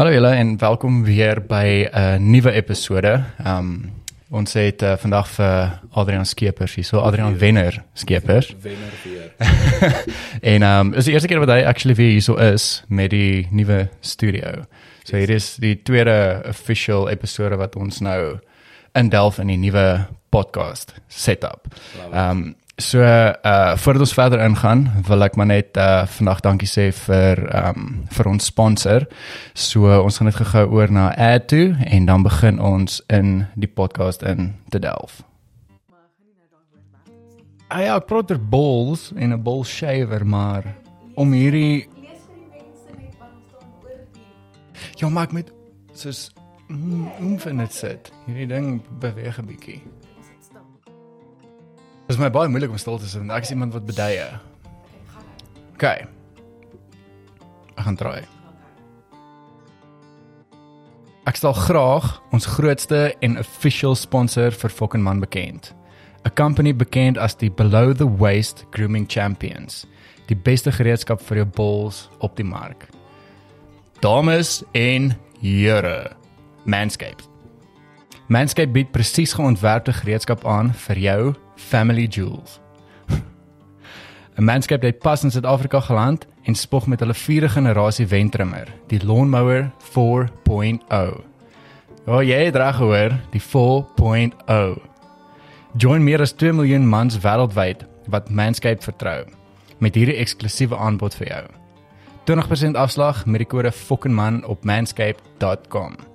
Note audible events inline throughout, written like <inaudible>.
Hallo julle en welkom weer by 'n uh, nuwe episode. Um ons het uh, vandag vir Adrian Skeepers hier, so Adrian Wenner Skeepers. <laughs> Wenner weer. <laughs> en um is die eerste keer wat hy actually weer hier so is met die nuwe studio. So hier is die tweede official episode wat ons nou in Delf in die nuwe podcast setup. Um so uh voordat ons verder ingaan, wil ek maar net uh vandag dankie sê vir um vir ons sponsor. So ons gaan net gou oor na ad toe en dan begin ons in die podcast in te Delf. Ah ja, ek praat oor balls en 'n ball shaver, maar om hierdie Ja, maar ek met soos mm, infinite sit. Hierdie ding beweeg 'n bietjie. Dit is my baie moeilik om stil te sit. want Ek is iemand wat beduie. OK. Ek gaan try. Ek stel graag ons grootste en official sponsor vir Fucking Man bekend. 'n Company bekend as die Below the Waist Grooming Champions. Die beste gereedskap vir jou balls op die mark. Dames en here, Manscaped. Manscaped bied presies geontwerpte gereedskap aan vir jou family jewels. <laughs> 'n Manscaped het pas in Suid-Afrika geland en spog met hulle vierde generasie wentrimmer, die Lawnmower 4.0. Ja, jy het reg gehoor, die 4.0. Join meer as 2 miljoen mans wêreldwyd wat Manscaped vertrou met hierdie eksklusiewe aanbod vir jou. 20% afslag met die kode FOKKENMAN op manscaped.com.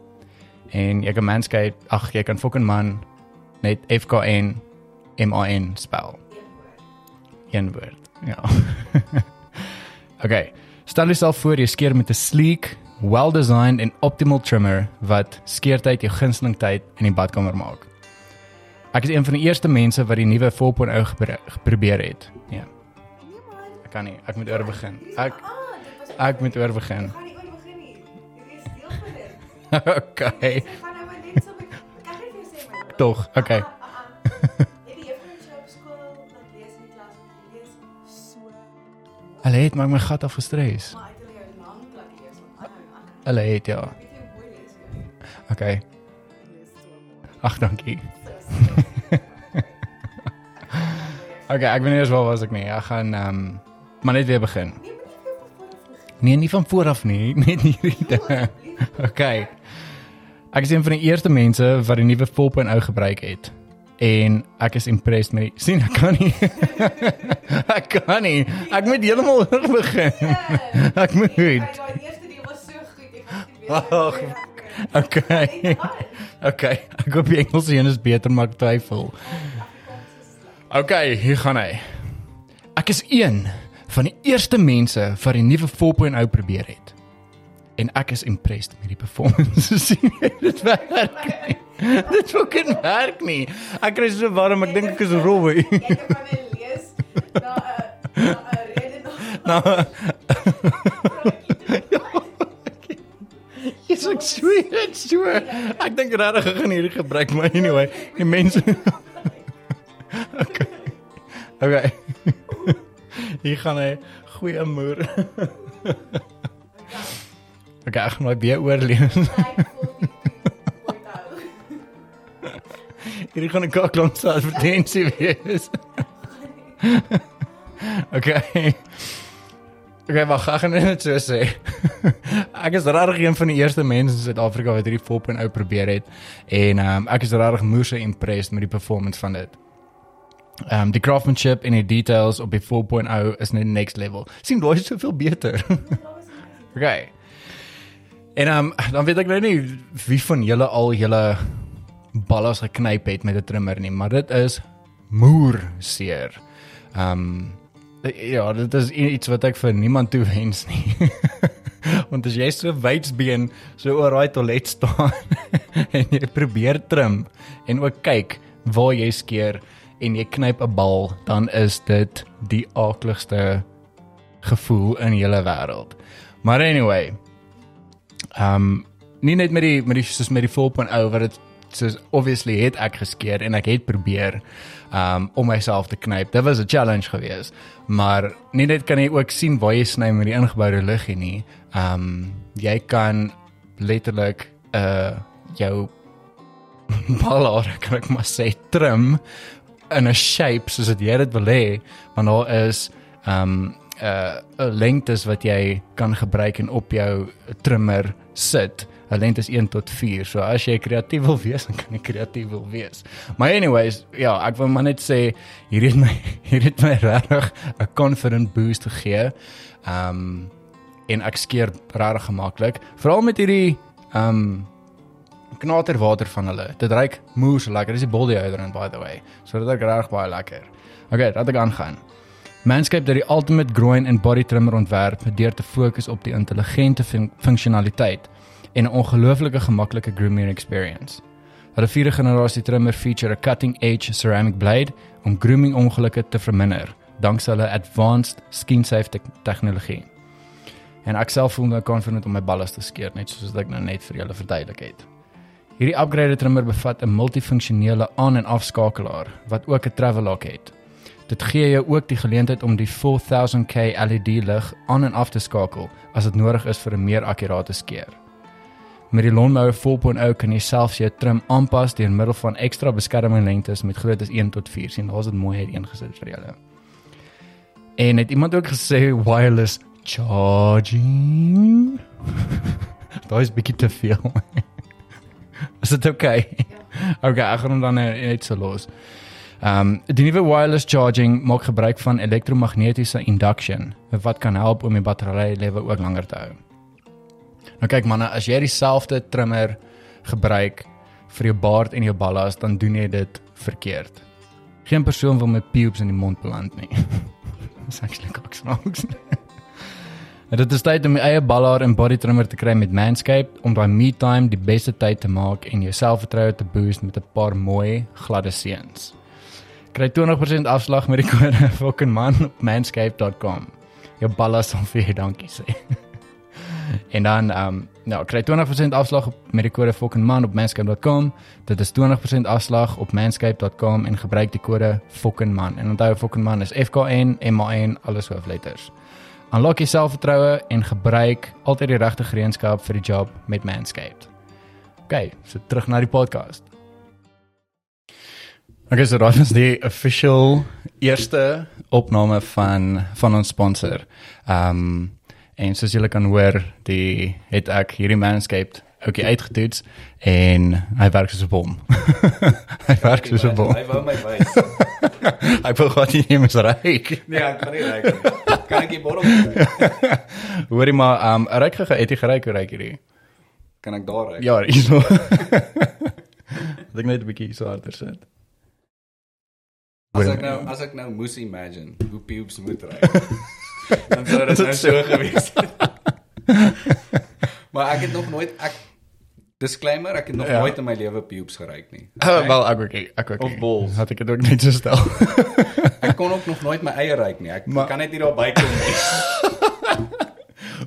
En jy kan Manscaped, ag jy kan FOKKENMAN net F K N M A N spel. Een woord. Ja. <laughs> okay. Stel jouself voor jy skeer met 'n sleek, well-designed en optimal trimmer wat skeertyd jou gunsteling tyd in die badkamer maak. Ek is een van die eerste mense wat die nuwe 4.0 gebru- geprobeer het. Ja. Ek kan nie, ek moet oor begin. Ek ek moet oor begin. Gaan nie oor begin my. <laughs> Tog. Okay. Het Hulle het maar my gat afgestres. maar uit hulle jou lank laat lees want aanhou. Hulle het ja. Okay. Ag, dankie. <laughs> Okay, ek weet nie eens waar was ek nie. Ek gaan ehm um, maar net weer begin. Nee, nie van voor af nie, <laughs> net hierdie ding. <laughs> Okay. Ek is een van die eerste mense wat die nuwe 4.0 gebruik het. En ek is impressed met die <laughs> sien ek kan nie. <laughs> ek kan nie. Ek moet heeltemal oor begin. Ek moet. Daai eerste deel was so goed. Ek. Ag, Okay. Okay. Ek hoop die Engels een is beter maar ek twyfel. Okay, hier gaan hy. Ek is een van die eerste mense wat die nuwe 4.0 probeer het. En ek is impressed met die performance. <laughs> sien jy dit werk nie. <laughs> Dit fucking werk nie. Ek kry so warm, ek dink ek is rooi. <laughs> Ek van my lees na 'n na 'n rede na. Jy's ek sweet, ek swear. Ek dink regtig ek gaan hierdie gebruik maar anyway, die mense Okay. Okay. Hier gaan hy goeie moer. Okay, ek gaan my weer oorleef. <laughs> Hierdie gaan 'n kaklont se advertensie wees. Okay. Okay, maar ek gaan net so sê. <laughs> Ek is regtig een van die eerste mense in Suid-Afrika wat hierdie 4.0 probeer het en ehm um, ek is regtig moeë impressed met die performance van dit. Ehm um, die craftsmanship en die details op die 4.0 is net next level. Sien daai is soveel beter. <laughs> okay. En um, dan weet ek nou nie wie van julle al julle ballas geknyp het met 'n trimmer nie, maar dit is moer seer. Ehm um, ja, dit is iets wat ek vir niemand toewens nie. <laughs> Want as jy so wydsbeen so oor daai toilet staan <laughs> en jy probeer trim en ook kyk waar jy skeer en jy knyp 'n bal, dan is dit die aakligste gevoel in hele wêreld. Maar anyway, ehm um, nie net met die met die soos met die 4.0 wat dit soos obviously het ek geskeer en ek het probeer um om myself te knyp. Dit was 'n challenge geweest. Maar nie net kan jy ook sien waar jy sny met die ingeboude liggie nie. Um jy kan letterlik uh jou <laughs> balhare kan ek maar sê trim in 'n shape soos wat jy dit wil hê, want daar is um uh 'n lengtes wat jy kan gebruik en op jou trimmer sit. 'n Lengte is 1 tot 4. So as jy kreatief wil wees, dan kan jy kreatief wil wees. Maar anyways, ja, ek wil maar net sê hierdie het my <laughs> hierdie het my regtig 'n confident boost gegee. Um en ek skeer regtig gemaklik, veral met hierdie um knaterwater van hulle. Dit ruik moes lekker. Dis die bol deodorant by the way. So dit ruik regtig baie lekker. Okay, laat ek aangaan. Manscaped het die ultimate groin en body trimmer ontwerp deur te fokus op die intelligente fun funksionaliteit en 'n ongelooflike gemaklike grooming experience. Hulle vierde generasie trimmer feature 'n cutting-edge ceramic blade om grooming ongelukke te verminder danksy hulle advanced skin-safe te tegnologie. En ek self voel nou confident om my balles te skeer net soos wat ek nou net vir julle verduidelik het. Hierdie upgraded trimmer bevat 'n multifunksionele aan- en afskakelaar wat ook 'n travel lock het. Dit gee jou ook die geleentheid om die 4000K LED lig aan en af te skakel as dit nodig is vir 'n meer akkurate skeer. Met die Lawnmower 4.0 kan jy selfs jou trim aanpas deur middel van ekstra beskermingslengtes met groottes 1 tot 4. sien, daar's dit mooi uiteengesit vir julle. En het iemand ook gesê wireless charging? <laughs> Daai is bietjie te veel. <laughs> is dit oukei? Okay? <laughs> Okay, ek gaan hom dan net so los. Ehm um, die nuwe wireless charging maak gebruik van elektromagnetiese induction wat kan help om die battery lewe ook langer te hou. Nou kyk manne, as jy dieselfde trimmer gebruik vir jou baard en jou ballas, dan doen jy dit verkeerd. Geen persoon wil met pubes in die mond beland nie. <laughs> Dis actually ook snaaks. <laughs> En dit is tyd om jou eie balhaar en body trimmer te kry met Manscaped om daai me time die beste tyd te maak en jou selfvertroue te boost met 'n paar mooi gladde seuns. Kry 20% afslag met die kode fucking man op manscaped.com. Jou ballas sal vir dankie sê. en dan ehm um, nou kry 20% afslag met die kode fucking man op manscaped.com. Dit is 20% afslag op manscaped.com en gebruik die kode fucking man. En onthou fucking man is F K N M A N alles hoofletters. Unlock jou selfvertroue en gebruik altyd die regte gereedskap vir die job met Manscaped. OK, so terug na die podcast. Okay, so dit is die official eerste opname van van ons sponsor. Ehm um, en soos julle kan hoor, die het ek hierdie Manscaped ook uitgetoets en hy werk soos 'n bom. <laughs> hy werk soos 'n bom. Hy wou my wys. Ek wil gou nie meer ryk. Nee, ek kan nie ryk nie. Kan ek die bottel? <laughs> Hoorie maar, ehm um, ryk gege het jy geryk hoe ryk hierdie? Kan ek daar ryk? Ja, hierso. <laughs> Ek net 'n bietjie so harder sit. As ek nou as ek nou moes imagine hoe pubes moet ryk. <laughs> dan sou dit nou so gewees het. maar ek het nog nooit ek disclaimer, ek het nog Ja. nooit in my lewe pubes geryk nie. Oh, wel ek ook nie, ek ook. Of nie. balls. Had ek dit ook net so stel. <laughs> Ek kon ook nog nooit my eie ryk nie. Ek Maar- kan net nie daar bykom nie.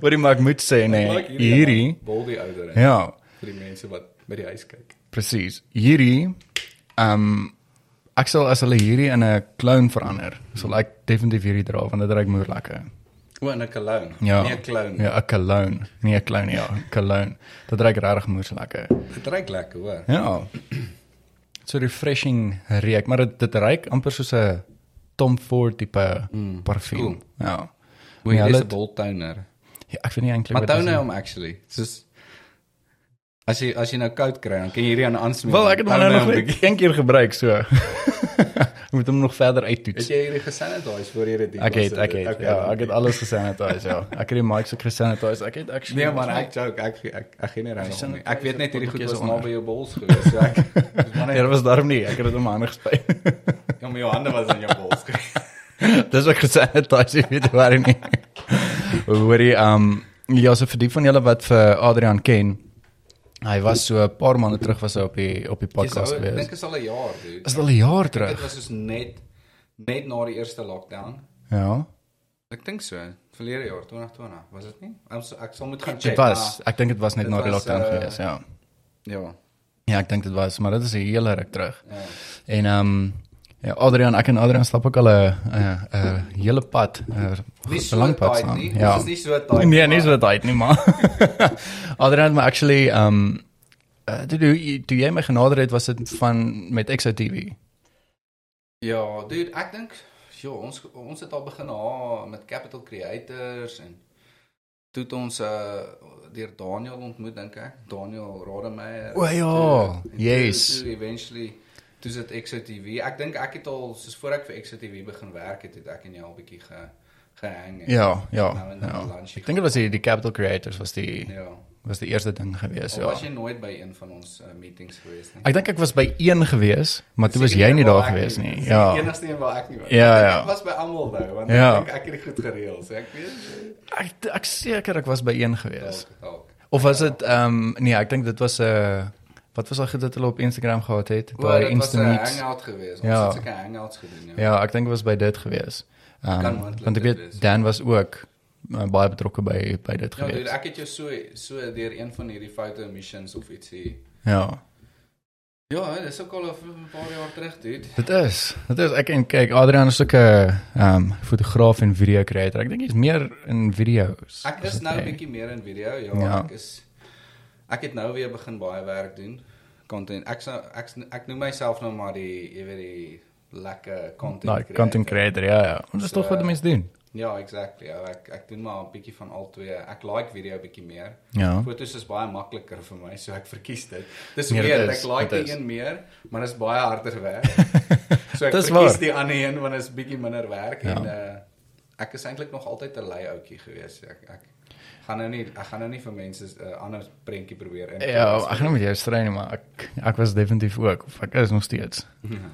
Hoorie maar ek moet sê nee, Like hierdie boldy ouder ja, vir die mense wat by die huis kyk. presies. Hierdie ehm um, ek sal as hulle hierdie in 'n clown verander, sal ek definitief hierdie dra want dit ruik moer lekker. O, 'n cologne. Ja. Nee, 'n clown. Ja, 'n cologne. Nee, 'n clown ja, cologne. Dit ruik regtig moer lekker. Dit ruik lekker, hoor. Ja. So refreshing reuk, maar dit dit ruik amper soos 'n Tom Ford tipe mm, parfuum. cool. Ja. Hoe Ja, is 'n bol toner. Ja, ek weet nie eintlik Maar wat dit toner is. hom actually. Soos as jy as jy nou koud kry, dan kan jy hierdie aan aansmeer. Wel, ek het hom nou nog net een keer gebruik so. ek <laughs> moet hom nog verder Het uittoets. jy hierdie gesanitize voor jy dit hier Ek het ek het Okay, ja, ek het alles gesanitize ja. <laughs> Ek het die mics ook gesanitize. Ek het actually Nee man, ek joke, ek ek ek gee nie reg om nie. Ek weet net hierdie goed was naby jou bols gewees. So ek <laughs> maar Ja, net was daarom nie. Ek het dit om my hande gespuit. ja, my hande was in jou bols gewees. Dis ook gesanitize, ek weet waar nie. Hoorie, um ja, so vir die van julle wat vir Adrian ken, hy was so 'n paar maande terug was hy op die op die podcast Ek dink gewees. is al 'n jaar, dude. Is dit al 'n jaar Dit terug? was soos net net na die eerste lockdown. Ja. Ek dink so, verlede jaar 2020, was dit nie? Ek sal- ek sal moet gaan Dit check. was, ek dink dit was net dit na die was, lockdown uh, gewees, ja. Ja. Ja, ek dink dit was, maar dit is 'n hele ruk terug. Ja. En ehm um, Ja, Adrian, ek en Adrian stap ook al 'n 'n 'n hele pad, 'n Nie so lang pad tight saam. nie. Ja. Ons is nie so tight. Nee, nie maar- so tyd nie, maar <laughs> Adrian maar actually um uh, toe toe toe jy my genader het was dit van met Exo TV. Ja, dude, ek dink ja, ons ons het al begin ha met Capital Creators en toe het ons uh deur Daniel ontmoet dink ek. Daniel Rademeier. O, ja, Toe- en toe- yes. Toe eventually toe sit XOTV. Ek dink ek het al soos voor ek vir XOTV begin werk het, het ek en jy al bietjie ge gehang. Ja, ja. nou ja. Ek dink dit was die, die Capital Creators was die Ja. was die eerste ding gewees, Of ja. was jy nooit by een van ons uh, meetings gewees nie? Ek dink ek was by een gewees, maar toe was jy nie daar gewees nie- nie. Ja. Die enigste een waar ek nie was. Ja, ja. Ek was by almal nou, want Ja. ek dink ek het dit goed gereël, so ek weet. Ek ek seker ek was by een gewees. Dalk, dalk. Of was dit ehm um, nee, ek dink dit was 'n uh, wat was al goed dat hulle op Instagram gehad het O, by dit was 'n hangout geweest. Ja. Ons het seker hangouts gedoen, ja. Ja, ek dink dit was by dit gewees. Ehm um, want ek weet wees. Dan was ook uh, baie betrokke by by dit Ja, dude, gewees. ek het jou so so deur een van hierdie foto missions of ietsie. Ja. Ja, dis ook al 'n paar jaar terug, dude. Dit is. Dit is ek en kyk Adrian is ook 'n ehm um, fotograaf en video creator. Ek dink hy's meer in video's. Ek is dit nou 'n bietjie meer in video. Ja, Ja. ek is ek het nou weer begin baie werk doen. Content. Ek sou ek ek noem myself nou maar die jy weet die lekker content like creator. content creator. Ja, ja. Dit is So, tog wat mense doen. Ja, exactly. Ja, ek ek doen maar 'n bietjie van al twee. Ek like video bietjie meer. Ja. Fotos is baie makliker vir my, so ek verkies dit. Dis Nee, dit weer ek like die een meer, maar dit is baie harder werk. <laughs> so ek verkies waar. die ander een want dit is bietjie minder werk Ja. en uh ek is eintlik nog altyd 'n lui ouetjie gewees. Ek ek gaan nou nie ek gaan nou nie vir mense 'n uh, ander prentjie probeer in. Ja, ek gaan nie met jou stry nie, maar ek ek was definitief ook of ek is nog steeds.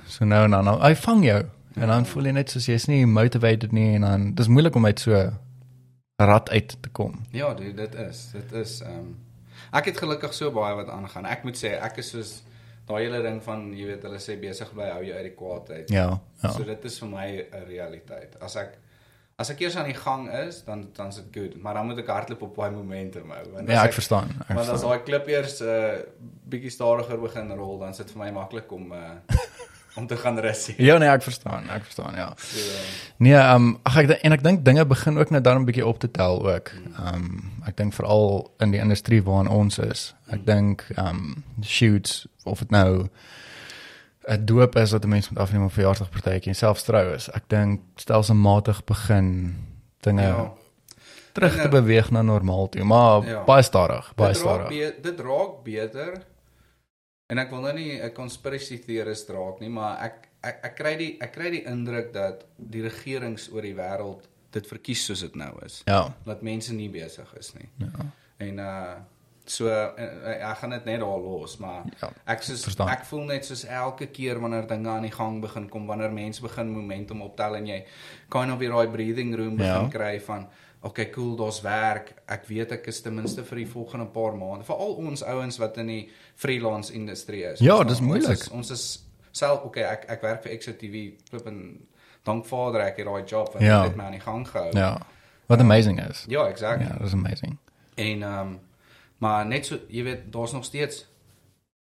So nou en dan, nou, hy vang jou en dan voel jy net soos jy's nie motivated nie en dan dis moeilik om uit so rad uit te kom. Ja, dude, dit is. Dit is ehm um, ek het gelukkig so baie wat aangaan. Ek moet sê ek is soos daai hele ding van jy weet hulle sê besig bly hou jou uit die kwaad uit. Ja, ja. So dit is vir my 'n realiteit. As ek as ek eers aan die gang is, dan dan is dit goed, maar dan moet ek hardloop op daai momentum hou. Want as Ja, ek verstaan. Ek Want as verstaan. daai klip eers 'n uh, bietjie stadiger begin rol, dan is dit vir my maklik om uh, om te gaan rus. Ja, nee, ek verstaan. Ek verstaan, ja. So, uh, Nee, ehm um, ag ek en ek dink dinge begin ook nou dan 'n bietjie op te tel ook. Ehm um, ek dink veral in die industrie waarin ons is. Ek dink ehm um, shoots of dit nou 'n doop is wat 'n mens moet afneem op 'n verjaarsdagpartytjie en selfs trou is. Ek dink stelselmatig begin dinge ja, terug te dinge- beweeg na normaal toe, maar Ja. baie stadig, baie dit stadig. dit raak beter. En ek wil nou nie 'n conspiracy theorist raak nie, maar ek ek ek kry die ek kry die indruk dat die regerings oor die wêreld dit verkies soos dit nou is. Ja. Dat mense nie besig is nie. Ja. En uh so uh, ek gaan dit net daar los, maar Ja, ek soos verstaan. ek voel net soos elke keer wanneer dinge aan die gang begin kom, wanneer mense begin momentum optel en jy kind of weer daai breathing room begin Ja. kry van okay, cool, daar's werk. Ek weet ek is ten minste vir die volgende paar maande, veral ons ouens wat in die freelance industrie is. Ja, dis moeilik. Ons is, ons is self okay, ek ek werk vir XOTV flip en dank Vader ek het daai job wat Ja. net my aan die gang gehou. Ja. Wat amazing is. Ja, exactly. Ja, dat is amazing. En um, maar net so, jy weet, daar's nog steeds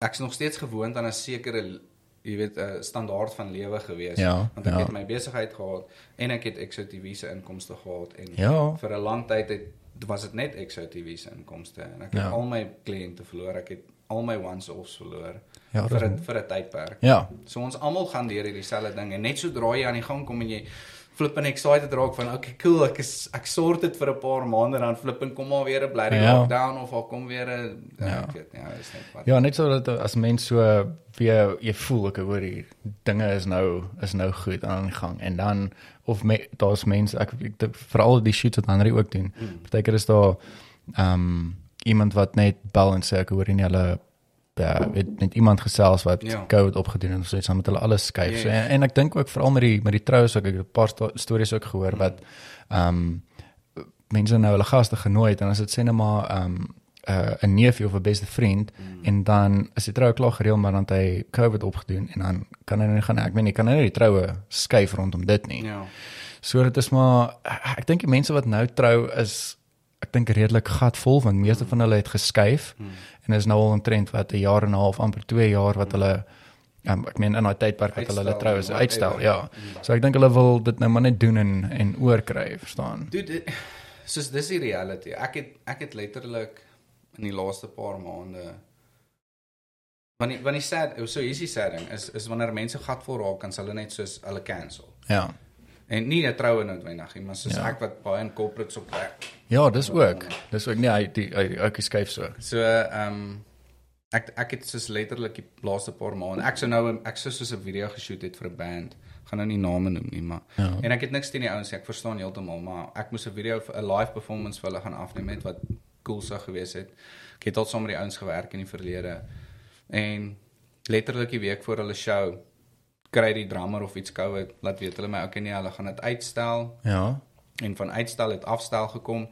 ek's nog steeds gewoond aan 'n sekere jy weet 'n standaard van lewe gewees Ja, want ek ja. het my besigheid gehad en ek het XOTV se inkomste gehad en Ja. vir 'n lang tyd het was dit net XOTV se inkomste en ek het Ja. al my kliënte verloor, ek het al my once-offs verloor Ja, vir 'n vir 'n tydperk. Ja. So ons almal gaan deur hierdie selfde ding en net sodra jy aan die gang kom en jy flip en excited raak van okay cool ek is ek sort dit vir 'n paar maande dan flip en kom maar weer 'n blerry Ja. lockdown of al kom weer 'n ja. Ek weet nie, ja, is net wat. Ja, net so dat as mens so weer jy voel ek hoor hier dinge is nou is nou goed aan die gang en dan of me, daar's mense ek, ek veral die shoots wat Henry ook doen. Mm. Partykeer is daar ehm um, iemand wat net bel en sê ek hoor nie hulle ja, weet net iemand gesels wat Ja. COVID opgedoen het of so iets dan moet hulle alles skuif. Yes. So, en, en ek dink ook veral met die met die troues ook ek het 'n paar sto stories ook gehoor wat ehm um, mense nou hulle gaste genooi het en as dit sê net maar ehm um, uh, 'n neefie of 'n beste vriend mm. en dan is die troue klaar gereël maar dan het hy COVID opgedoen en dan kan hy nie gaan ek weet nie kan hy nie die troue skuif rondom dit nie. Ja. So dit is maar ek dink die mense wat nou trou is ek dink redelik gatvol want meeste van hulle het geskuif Hmm. en is nou al 'n trend wat 'n jaar en 'n half amper 2 jaar wat hulle Um, ek meen in daai tydperk wat hulle hulle Uitstel, troue uitstel, whatever. ja. So ek dink hulle wil dit nou maar net doen en en oorkry, verstaan? Dude, dit- soos dis die reality. Ek het ek het letterlik in die laaste paar maande want die sad so hier's die sad ding is is wanneer mense gatvol raak kan hulle net soos hulle cancel. Ja. En nie 'n troue noodwendig nie, maar soos Ja. ek wat baie in corporates op werk. Ja, dis ook. Dis ook nee, hy die hy ook skuif so. So ehm um, ek ek het soos letterlik die laaste paar maande. Ek sou nou ek sou soos 'n video geshoot het vir 'n band. Gaan nou nie name noem nie, maar Ja. en ek het niks teen die ouens nie. Ek verstaan heeltemal, maar ek moes 'n video vir 'n live performance vir hulle gaan afneem met wat cool sou gewees het. Ek het al saam met die ouens gewerk in die verlede. En letterlik die week voor hulle show kry die drummer of iets COVID laat weet hulle my okay nee, hulle gaan dit uitstel Ja. en van uitstel het afstel gekom.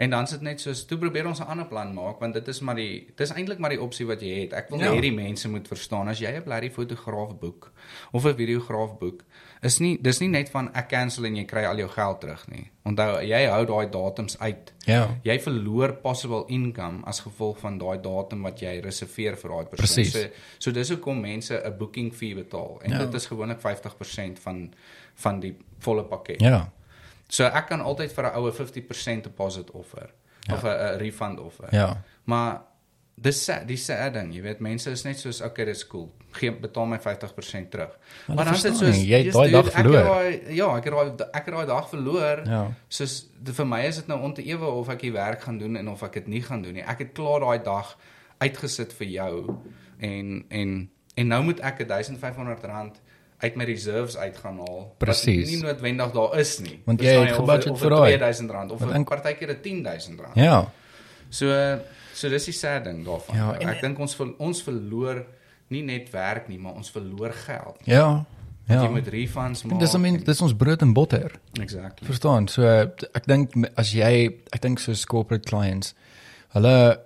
En dan sit net soos toe probeer ons 'n ander plan maak want dit is maar die dis eintlik maar die opsie wat jy het. Ek wil Ja. hê die mense moet verstaan as jy 'n blerrie fotograaf boek of 'n videograaf boek, is nie dis nie net van ek cancel en jy kry al jou geld terug nie. Onthou, jy hou daai datums uit. Ja. Jy verloor possible income as gevolg van daai datum wat jy reserveer vir daai persoon. Presies. So, so dis hoekom mense 'n booking fee betaal en Ja. dit is gewoonlik 50% van van die volle pakket. Ja. So ek kan altyd vir 'n oue 50% deposit offer Ja. of 'n 'n refund offer. Ja. Maar dis sad, dis sad ding, jy weet, mense is net soos okay, dis cool. Gee betaal my 50% terug. Maar maar dan is dit soos nie, jy daai dag ek verloor. daai- Ja, ek het daai ek het daai dag verloor. Ja. Soos dit- vir my is dit nou onteewe of ek die werk gaan doen en of ek dit nie gaan doen nie. Ek het klaar daai dag uitgesit vir jou en en en nou moet ek 1500 rand uit my reserves uit gaan haal. Presies. Wat nie noodwendig daar is nie. Want jy het gebudget vir daai. 2000 rand of Want 'n partykeer 'n 10000 rand. Ja. So so dis die sad ding daarvan. Ja, en- ek dink ons ver, ons verloor nie net werk nie, maar ons verloor geld. Ja. Ja. Jy moet refunds maak. Dis I mean, dis ons brood en botter. exactly. Verstaan? So ek dink as jy ek dink soos corporate clients hulle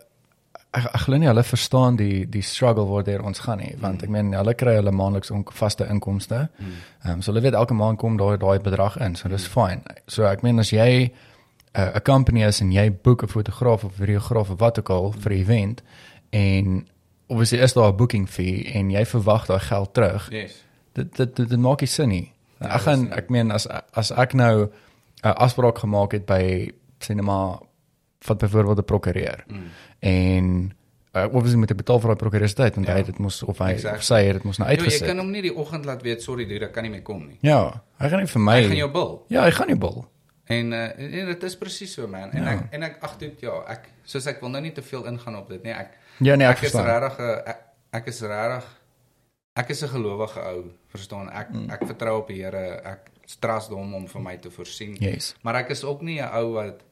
ek, ek glo nie hulle verstaan die die struggle waardeur ons gaan nie want ek meen hulle kry hulle maandeliks on, vaste inkomste. Ehm um, so hulle weet elke maand kom daai daai bedrag in. So dis fyn. So ek meen as jy 'n uh, 'n company is en jy boek 'n fotograaf of videograaf of wat ook al vir 'n event en obviously is daar 'n booking fee en jy verwag daai geld terug Yes. dit dit dit, dit maak nie sin nie. Ja, ek gaan ek meen as as ek nou 'n afspraak gemaak het by sê net maar van byvoorbeeld 'n prokureur Mm. En uh, obviously moet ek betaal vir daai tyd want Ja. hy dit moes of hy Exactly. of sy het dit moes nou Jo, jy uitgesit. kan hom nie die oggend laat weet sorry dude, ek kan nie meer kom nie. ja, hy gaan nie vir my Hy gaan jou bil. Ja, hy gaan nie bil. En uh, en dit is presies so man. En Ja. ek en ek ag dit ja, ek soos ek wil nou nie te veel ingaan op dit nie. Ek Ja nee, ek, ek is verstaan. regtig 'n ek, ek is regtig ek is 'n gelowige ou, verstaan? Ek Mm. ek vertrou op die Here. Ek trust hom om vir my te voorsien. Yes. Maar ek is ook nie 'n ou wat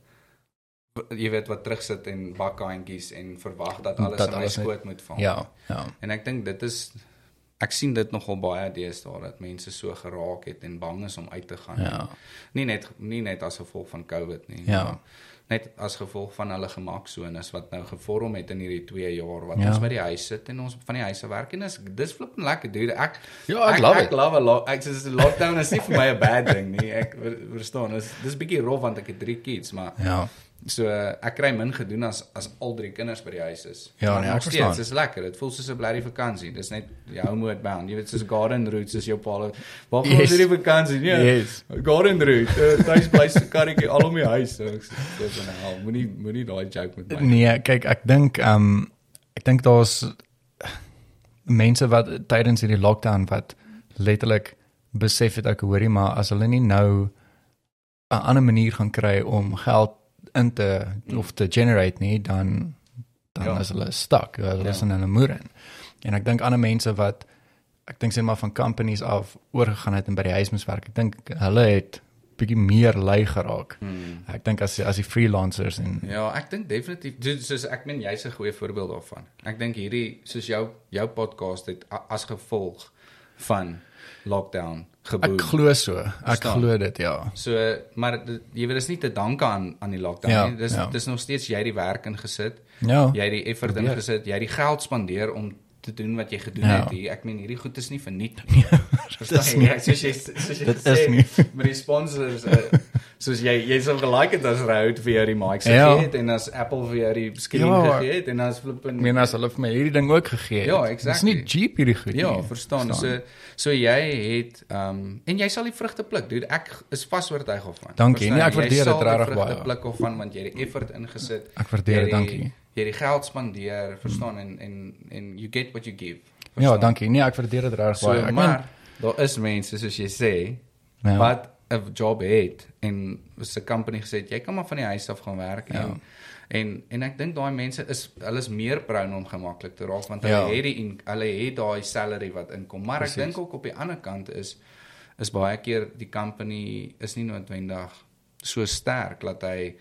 jy weet wat terugsit en bakkaantjies en verwag dat alles Dat in my skoot moet val. Ja, ja. En ek dink dit is ek sien dit nogal baie deesdae dat mense so geraak het en bang is om uit te gaan. Ja. Nie net nie net as gevolg van COVID nie. Ja. Net as gevolg van hulle gemaksones wat nou gevorm het in hierdie 2 jaar wat Ja. ons by die huis sit en ons van die huise werk en dis dis flip lekker dude. Ek Ja, ek love ek it. love a lot. Ek sê lockdown is nie vir my 'n bad ding nie. Ek ver- verstaan. Dis dis bietjie rof want ek het 3 kids, maar Ja. So ek kry min gedoen as as al drie kinders by die huis is. Ja, nee, ek verstaan. steeds, Dis lekker. Dit voel soos 'n blerrie vakansie. Dis net jou homeward bound. Jy weet soos garden routes is jou paal. Waar Yes. ons hierdie vakansie? Nee. Yes. Garden route. Uh, Tuis bly se karretjie al om die huis. So ek sê dis van hel. Moenie moenie daai joke met my. Nee, kyk, ek dink ehm um, ek dink daar's mense wat tydens hierdie lockdown wat letterlik besef het ek hoorie maar as hulle nie nou 'n ander manier gaan kry om geld in te of te generate nie, dan dan Ja. is hulle stuck. Hulle Ja. is in hulle moer in. En ek dink ander mense wat ek dink sê maar van companies af oorgegaan het en by die huis moes werk. Ek dink hulle het bietjie meer lui geraak. Hmm. Ek dink as as die freelancers en Ja, ek dink definitief so- soos ek meen jy's 'n goeie voorbeeld daarvan. Ek dink hierdie soos jou jou podcast het as gevolg van lockdown geboom. Ek glo so. Ek Verstaan. glo dit, ja. So maar jy weet dis nie te danke aan aan die lockdown Ja, nie. Dis ja. dis nog steeds jy het die werk ingesit. Ja. Jy het die effort Probeer. ingesit, jy het die geld spandeer om te doen wat jy gedoen Ja. het hier. Ek meen hierdie goed is nie verniet nie. Verstaan jy? Soos jy soos jy Dit is nie. <laughs> met die sponsors uh, soos jy jy sou gelike het as Rode vir jou die mics Ja. gegee het en as Apple vir jou die skerm Ja. gegee het en as flippin Ek meen as hulle vir my hierdie ding ook gegee het. Ja, Dis exactly. nie cheap hierdie goed Ja, nie. verstaan. So so jy het ehm um, en jy sal die vrugte pluk, dude. Ek is vas oortuig of van. Dankie. Nee, ek Jy waardeer sal dit die regtig vrugte baie. Pluk of van want jy het die effort ingesit. Ek waardeer Jy dit, dankie. die- Jy die geld spandeer, verstaan en en en you get what you give. Ja, verstaan? dankie. Nee, ek waardeer dit regtig So baie. Ek maar daar is mense soos jy sê Ja. wat 'n job het en se company gesê het, jy kan maar van die huis af gaan werk en Ja. en en ek dink daai mense is hulle is meer prone om gemaklik te raak want Ja. hulle het die in- hulle het daai salary wat inkom maar Precies. ek dink ook op die ander kant is is baie keer die company is nie noodwendig so sterk dat hy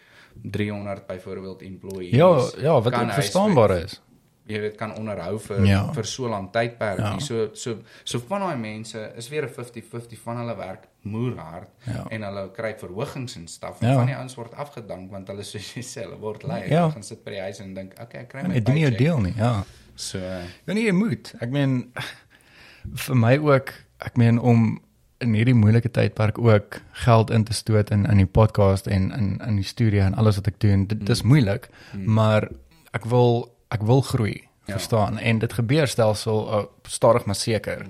300 byvoorbeeld employees Ja, ja, wat ook verstaanbaar is. jy weet kan onderhou vir Ja. vir so lank tydperk Ja. So so so van daai mense is weer 'n 50-50 van hulle werk moerhard Ja. en hulle kry verhogings en staf. Ja. Van die ouens word afgedank want hulle soos jy sê, hulle word lui. Ja. Hulle gaan sit by die huis en dink, "Okay, ek kry my jy doen nie paycheck." deel nie, ja. So uh, Ja nee, jy moet. Ek meen vir my ook, ek meen om in hierdie moeilike tydperk ook geld in te stoot in in die podcast en in in die studio en alles wat ek doen. Dit dis moeilik, maar ek wil ek wil groei, Ja. verstaan? En dit gebeur stelsel uh, stadig maar seker.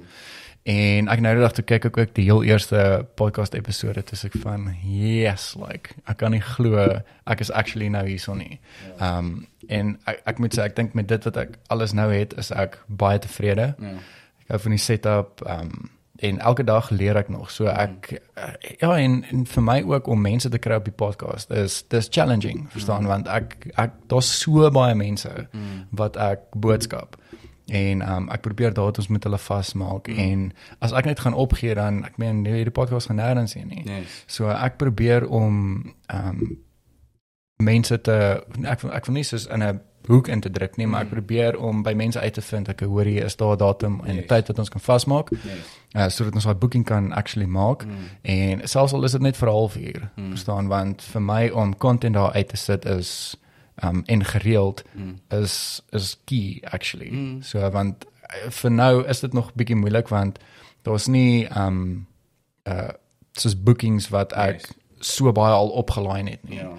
En ek nou die dag toe kyk ek ook die heel eerste podcast episode toe ek van yes like ek kan nie glo ek is actually nou hierson nie. Ehm um, en ek, ek moet sê ek dink met dit wat ek alles nou het is ek baie tevrede. ja. Ek hou van die setup ehm um, en elke dag leer ek nog. So ek uh, ja en, en vir my ook om mense te kry op die podcast is dis challenging, verstaan want ek ek daar's so baie mense wat ek boodskap en um, ek probeer daar ons met hulle vasmaak mm. en as ek net gaan opgee dan ek meen nee, hierdie podcast gaan nêrens heen nie. Yes. So ek probeer om um, mense te ek ek wil nie soos in 'n hoek in te druk nie, maar ek probeer om by mense uit te vind ek hoor hier is daar 'n datum en 'n Yes. tyd wat ons kan vasmaak Yes. uh, sodat ons daai boeking kan actually maak Mm. en selfs al is dit net vir 'n halfuur mm. verstaan want vir my om content daar uit te sit is um en gereeld Mm. is is key actually Mm. so want uh, vir nou is dit nog bietjie moeilik want daar's nie um uh soos bookings wat ek Yes. so baie al opgelaai het nie Ja.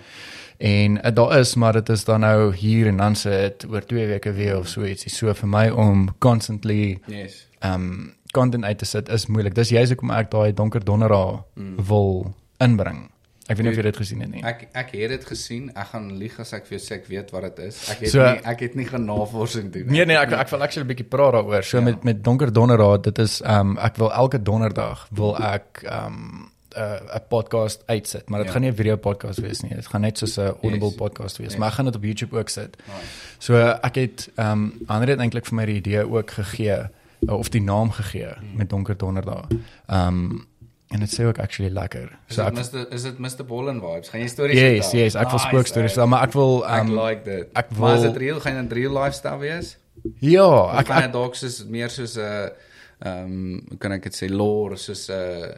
En uh, daar is maar dit is dan nou hier en dan se dit oor 2 weke weer of so ietsie. So vir my om constantly Yes. um content uit te sit is moeilik. Dis juist hoekom ek daai donker donderdag Mm. wil inbring. Ek weet nie of jy dit gesien het nie. Ek ek het dit gesien. Ek gaan lieg as ek vir jou sê ek weet wat dit is. Ek het So- nie ek het nie gaan navorsing doen. Nee nee, ek ek wil actually 'n bietjie praat daaroor. So Ja. met met donker donderdag, dit is um ek wil elke donderdag wil <laughs> ek um 'n uh, 'n podcast uitsit, maar dit Ja. gaan nie 'n video podcast wees nie. Dit gaan net soos 'n audible Yes. podcast wees, Yes. maar ek gaan dit op YouTube ook sit. Nice. So uh, ek het ehm um, Andre het eintlik vir my die idee ook gegee uh, of die naam gegee Hmm. met donker donderdag. Ehm um, en dit sê ook actually lekker. Is So dit ek Mr is dit Mr Bollen vibes? Gaan jy stories Yes, vertel? yes, ek wil Nice, spookstories eh. vertel, maar ek wil Ek um, like dit. ek Maar is wil- dit real? Gaan dit real lifestyle wees? ja, Of ek, gaan ek dit dalk soos meer soos 'n ehm um, kan ek dit sê lore soos 'n uh,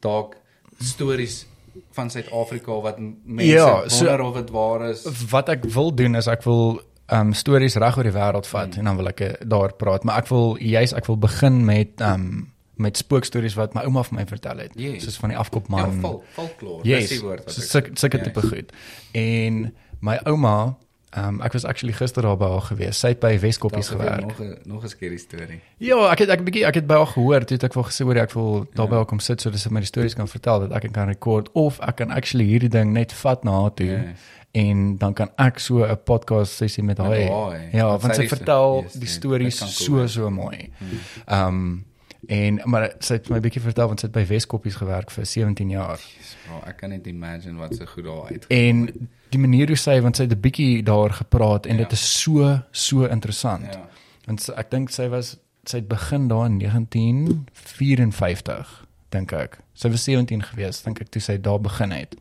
dalk stories van Suid-Afrika wat mense Ja, so- wonder of dit waar is. wat ek wil doen is ek wil um, stories reg oor die wêreld vat Hmm. en dan wil ek eh, daar praat, maar ek wil juis ek wil begin met um, met spookstories wat my ouma vir my vertel het. Yes. Soos van die Ja, afkopman. folk, folklore. Yes, Dis die woord wat ek sulke sulke Ja. tipe goed. En my ouma, um, ek was actually gister daar by haar gewees. Sy het by Weskoppies gewerk. Nog 'n nog 'n scary storie. Ja, ek het ek bietjie ek het by haar gehoor, toe ek wel gesê hoor ek wil daar by haar kom sit sodat sy my die stories kan vertel dat ek kan rekord of ek kan actually hierdie ding net vat na haar toe. Yes. En dan kan ek so 'n podcast sessie met haar hê. Ja, Want sy vertel yes, die stories so so mooi. Hmm. Ehm um, en maar sy het my bietjie vertel want sy het by Weskoppies gewerk vir 17 jaar. Yes, bro, ek kan net imagine wat so goed daar uit. En die manier hoe sy want sy het 'n bietjie daar gepraat en Ja. dit is so so interessant. Ja. Want ek dink sy was sy het begin daar in 1954 dink ek. Sy was 17 gewees dink ek toe sy daar begin het.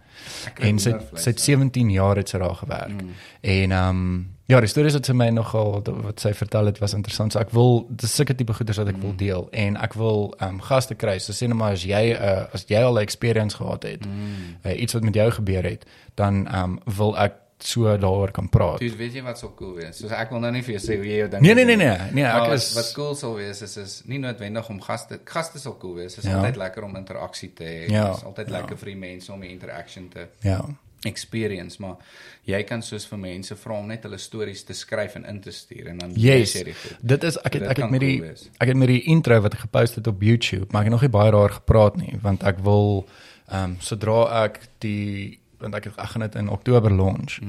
En sy sy het ja. 17 jaar het sy daar gewerk. Mm. En ehm um, ja, die stories wat sy my nogal wat sy vertel het was interessant. So ek wil dis sulke tipe goeders wat ek wil deel en ek wil ehm um, gaste kry. So sê net maar as jy uh, as jy al 'n experience gehad het, Mm. uh, iets wat met jou gebeur het, dan ehm um, wil ek so daaroor kan praat. Dude, weet jy wat sou cool wees? Soos ek wil nou nie vir jou sê hoe jy jou ding Nee nee nee nee. Nee, ek is wat cool sal wees is is nie noodwendig om gaste gaste sal cool wees. Dit is Ja. altyd lekker om interaksie te hê. Ja, Dit is altyd ja. lekker vir die mense om die interaction te ja. Experience, maar jy kan soos vir mense vra om net hulle stories te skryf en in te stuur en dan Yes. jy dit goed. Dit is ek het ek het met die cool ek het met die intro wat ek gepost het op YouTube, maar ek het nog nie baie daar gepraat nie want ek wil ehm um, sodra ek die want ek ek gaan dit in Oktober launch.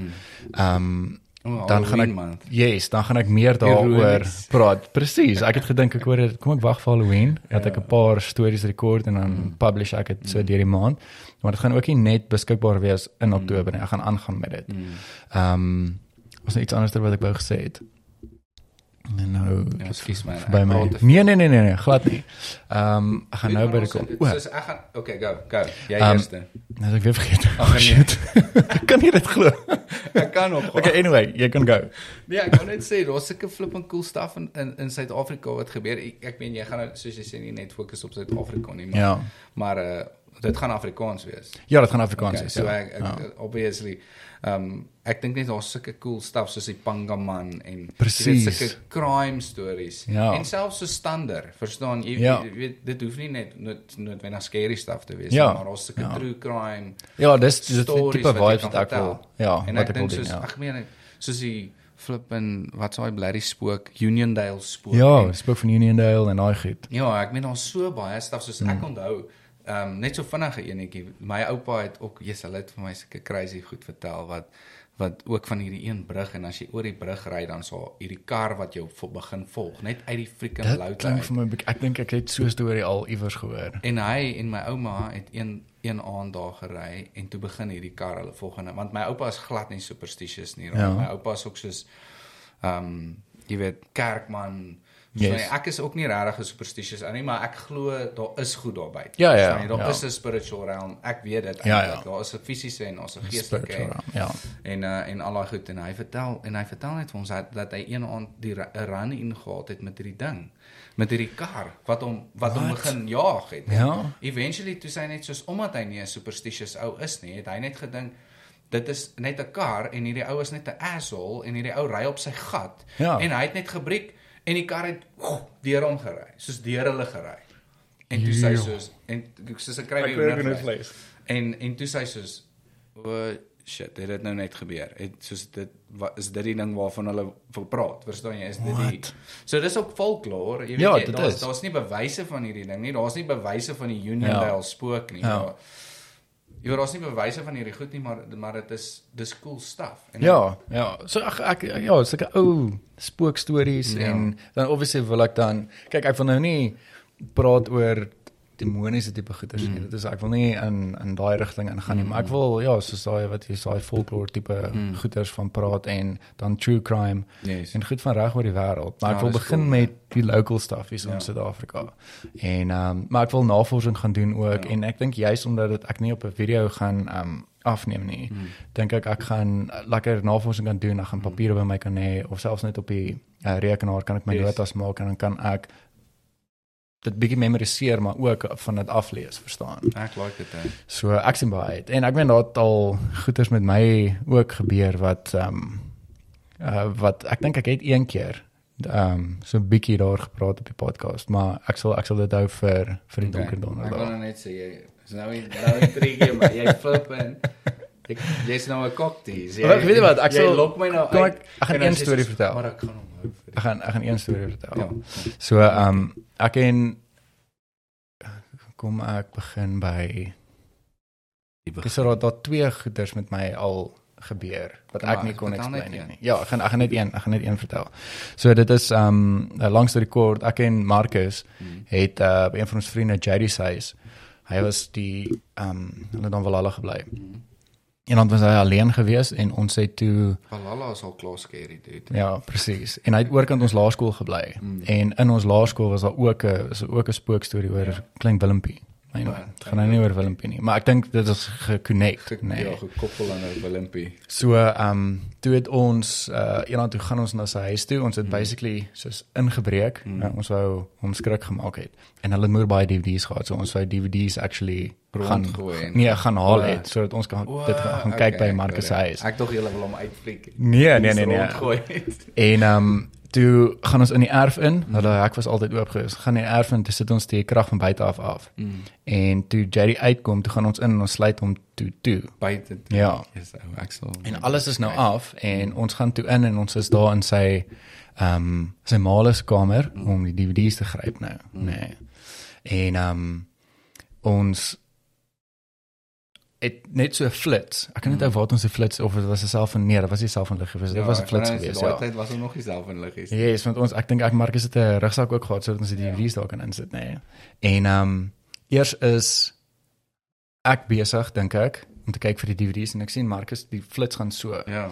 Ehm um, Oh, dan gaan ek maand. Yes, dan gaan ek meer daaroor <laughs> praat. Presies. Ek het gedink ek hoor dit- kom ek wag vir Halloween dat ek 'n paar stories rekord en dan publish ek dit so deur die maand. Maar dit gaan ook nie net beskikbaar wees in Oktober nie. Ek gaan aangaan met dit. Ehm um, was er iets anders wat ek wou gesê het. En nou Ja, ekskuus my. by my. Nee nee nee nee, nee glad nie. Ehm um, ek gaan nou by die kom. O, Soos ek gaan Okay, go, go. Jy Um, eerste. nou ek weer vergeet. Ag, Oh, nee. <laughs> ek kan nie dit glo. <laughs> Ek kan nog. Okay, anyway, jy kan go. Nee, ek wou net sê daar's sulke flipping cool stuff in in in Suid-Afrika wat gebeur. Ek, ek meen jy gaan nou soos jy sê nie net fokus op Suid-Afrika nie, maar Ja. maar uh dit gaan Afrikaans wees. Ja, dit gaan Afrikaans Okay, wees. so ja. ek, ek obviously um ek dink net daar's sulke cool stuff soos die Pangaman en weet, sulke crime stories Ja. en selfs so stander, verstaan jy, Ja. jy weet dit hoef nie net nood noodwendig scary stuff te wees Ja. maar daar's sulke Ja. true crime Ja, dis dis stories tipe kan wat ek wil. Ja, en wat ek ek wil doen. soos Ja. ek meen soos die flippin wat s'hy blerry spook Uniondale spook Ja, en- spook van Uniondale en daai goed. Ja, ek meen daar's so baie staf soos ek Mm. onthou. Ehm um, net so vinnige enetjie. My oupa het ook, jy's hulle het vir my sulke crazy goed vertel wat wat ook van hierdie een brug en as jy oor die brug ry dan sal hierdie kar wat jou begin volg net uit die freaking Dit klink uit. vir my ek dink ek het so 'n storie al iewers gehoor. En hy en my ouma het een een aand daar gery en toe begin hierdie kar hulle volgende want my oupa is glad nie superstitious nie. Ja. My oupa is ook soos ehm um, jy weet kerkman. Yes. So, ek is ook nie regtig 'n superstitious ou nie, maar ek glo daar is goed daar buite. Ja, ja, jy? daar ja. is 'n spiritual realm. Ek weet dit Ja, eintlik. ja. Daar is 'n fisiese en daar's 'n geestelike. En- Ja. en uh, en al daai goed en hy vertel en hy vertel net vir ons dat, dat hy een aand die run ingehaal het met hierdie ding met hierdie kar wat hom wat hom Wat? begin jaag het. Ja. Eventually toe sy net soos omdat hy nie 'n superstitious ou is nie, het hy net gedink dit is net 'n kar en hierdie ou is net 'n asshole en hierdie ou ry op sy gat Ja. en hy het net gebreek en die kar het oef, deur hom gery, soos deur hulle gery. En toe sy soos en soos ek kry weer vlees. En en toe sy soos o shit, dit het nou net gebeur. Het soos dit wat is dit die ding waarvan hulle wil praat? Verstaan jy? Is dit die What? So dis ook folklore, jy weet Ja, daar's daar's nie bewyse van hierdie ding nie. Daar's nie bewyse van die Uniondale Ja. spook nie. Ja. Maar Jy weet daar's nie bewyse van hierdie goed nie, maar maar dit is dis cool stuff. En Ja, ja. So ek ek ja, sulke ou spookstories Ja. en dan obviously wil ek dan kyk ek wil nou nie praat oor demoniese tipe goeters nie. Dit is ek wil nie in in daai rigting ingaan nie, maar ek wil ja, soos daai wat jy daai folklore tipe goeters van praat en dan true crime Yes. en goed van reg oor die wêreld. Maar Ja, ek wil begin cool, met die local stuff hier Ja. in Suid-Afrika. En ehm um, maar ek wil navorsing gaan doen ook Ja. en ek dink juis omdat dit ek nie op 'n video gaan ehm um, afneem nie. Hmm. Dink ek ek gaan uh, lekker navorsing kan doen, ek gaan papiere by my kan hê of selfs net op die uh, rekenaar kan ek my Yes. notas maak en dan kan ek dit bietjie memoriseer maar ook van dit aflees, verstaan? Ek like dit. hè. So ek sien baie uit. En ek weet daar het al goeters met my ook gebeur wat ehm um, uh, wat ek dink ek het een keer ehm um, so 'n bietjie daar gepraat op die podcast, maar ek sal ek sal dit hou vir vir die donker Ek wil nou net sê jy is nou nie nou drie keer maar jy flip en ek jy's nou 'n cocktease. Wel, weet jy wat, ek jy sal- lok my nou uit. ek- ek gaan een jy storie vertel. Maar ek gaan hom hou Ek gaan ek gaan een storie vertel. Ja. So ehm um, ek en kom ek begin by Dis so daar twee goeders met my al gebeur wat ek nie kon explain een. nie. Ja, ek gaan ek gaan net een, ek gaan net een vertel. So dit is um, langs die rekord ek en Marcus Hmm. het uh, by een van ons vriende Jerry Says. Hy was die um, hulle dan wel hulle gebly. Hmm. En dan was hy alleen gewees en ons het toe Valhalla is al klaar scary dude. Ja, presies. En hy het oorkant ons laerskool gebly. Mm. En in ons laerskool was daar ook 'n is daar ook 'n spookstorie oor Ja. klein Willempie Anyway, Maar- dit gaan nou nie oor Willempie nie, maar ek dink dit is geconnect, Ge nee. Ja, gekoppel aan 'n Olympie. So ehm um, toe het ons uh eendag toe gaan ons na sy huis toe. Ons het Mm. basically soos ingebreek. Mm. Uh, ons wou hom skrik gemaak het. En hulle het moer baie DVD's gehad. So ons wou DVD's actually gaan Rondgooi en- nee, gaan haal O, het sodat ons kan O, dit gaan, gaan okay, kyk by Marcus se huis. Ek dog julle wil hom uitfliek. Nee, nee, nee, nee. Rondgooi. En ehm um, toe gaan ons in die erf in. Hulle hek was altyd oop gewees. Gaan in die erf in, toe sit ons die krag van buite af af. Mm. En toe Jerry uitkom, toe gaan ons in en ons sluit hom toe toe. Buite. Ja. Yes, ou, ek sal. En alles is nou af en ons gaan toe in en ons is daar in sy ehm um, sy ma se kamer om die DVD's te gryp nou. Nee. En ehm um, ons het net so 'n flits. Ek kan net onthou waar ons 'n flits of dit was 'n self van nee, dit was nie self van lig gewees. Dit was 'n flits gewees. Ja, Ja. tyd was er nog nie self in liggies. Ja, yes, want ons ek dink ek Marcus het 'n rugsak ook gehad sodat ons die DVD's daar kan insit, nê. Nee. En ehm um, eers is ek besig dink ek om te kyk vir die DVD's en ek sien Marcus die flits gaan so. Ja.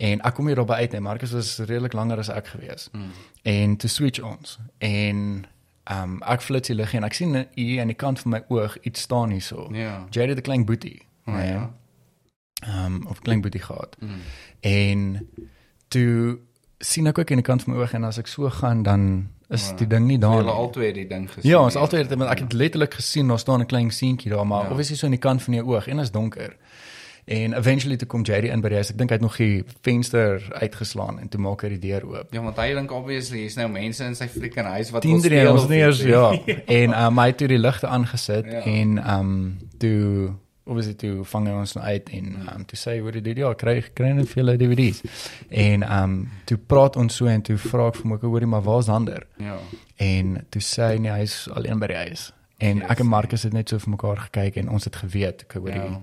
En ek kom hier daarby uit en Marcus was redelik langer as ek gewees. Mm. En toe switch ons en ehm um, ek flits die lig en ek sien hier aan die kant van my oog iets staan hierso. Ja. Jerry het 'n klein boetie. Nee. ja. Ehm um, of klein boetie gehad. Mm. En toe sien ek ook aan die kant van my oog en as ek so gaan dan is Ja. die ding nie daar Hulle nie. albei die ding gesien. Ja, ons altyd want ek het letterlik gesien daar staan 'n klein seentjie daar, maar Ja. obviously so aan die kant van jou oog en is donker. En eventually toe kom Jerry in by die huis. Ek dink hy het nog die venster uitgeslaan en toe maak hy die deur oop. Ja, want hy dink obviously hier's nou mense in sy freaking huis wat Tien drie ons nie eers ja. <laughs> En Ja. um, hy het toe die ligte aangesit Ja. en um toe obviously toe vang hy ons nou uit en um toe sê hy hoor dit ja, kry kry net vir julle DVD's. En um toe praat ons so en toe vra ek vir my hoorie maar waar's ander? Ja. En toe sê hy nee, hy's alleen by die huis. En Yes. ek en Marcus het net so vir mekaar gekyk en ons het geweet, ek hoor Ja.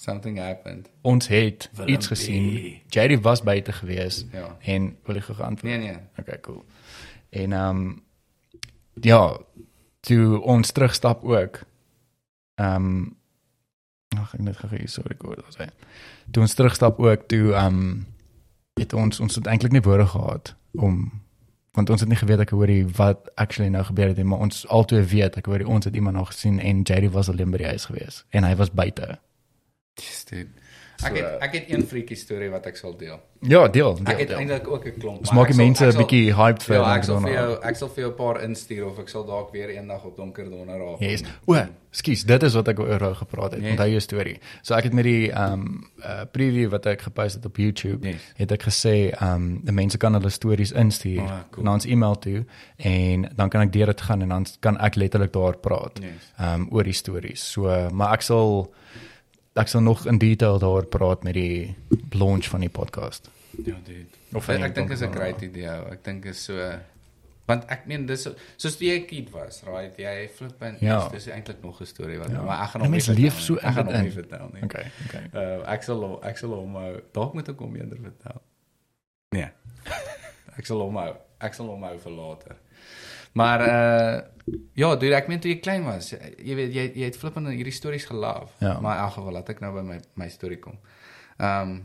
Something happened. ons het Willem iets B. gesien. Jerry was buite gewees Ja. en wil hy geantwoord. Nee nee. Okay, cool. En ehm um, ja, toe ons terugstap ook. Ehm um, ag ek net gou hier sorry ek hoor dit sê. Toe ons terugstap ook toe ehm um, het ons ons het eintlik nie woorde gehad om want ons het nie geweet ek hoorie wat actually nou gebeur het nie, maar ons altoe weet ek hoorie ons het iemand nog gesien en Jerry was alleen by die huis gewees en hy was buite. Yes, dude. Ek het ek het een freaky storie wat ek sal deel. Ja, deel, deel. Ek het eintlik ook 'n klomp. Ons maak die mense 'n bietjie hyped vir Ja, ek sal vir jou ek sal vir jou 'n paar instuur of ek sal dalk weer eendag op donker donderdag. Yes. O, skus, dit is wat ek oor gepraat het. Yes. Onthou jou storie. So ek het met die ehm um, uh, preview wat ek gepost het op YouTube, Yes. het ek gesê ehm um, die mense kan hulle stories instuur Ah, cool. na ons e-mail toe en dan kan ek deur dit gaan en dan kan ek letterlik daar praat. Yes. Ehm um, oor die stories. So, maar ek sal ek sal nog in detail daar praat met die launch van die podcast. Ja, dude. Of ek die dink is 'n great idee. Ek dink is so want ek meen dis so- soos toe jy 'n kind was, right? Jy flip en Ja. dis eintlik nog 'n storie wat Ja. maar ek gaan hom nie leef so ek gaan dit hom nie vertel nie. Okay, okay. Uh ek sal ek sal hom hou. Dalk moet ek hom eerder vertel. Nee. <laughs> ek sal hom hou. Ek sal hom hou vir later. Maar uh ja, dude, ek meen toe jy klein was, jy weet jy jy het flippend hierdie stories geloof. Ja. Maar in elk geval laat ek nou by my my storie kom. Ehm um,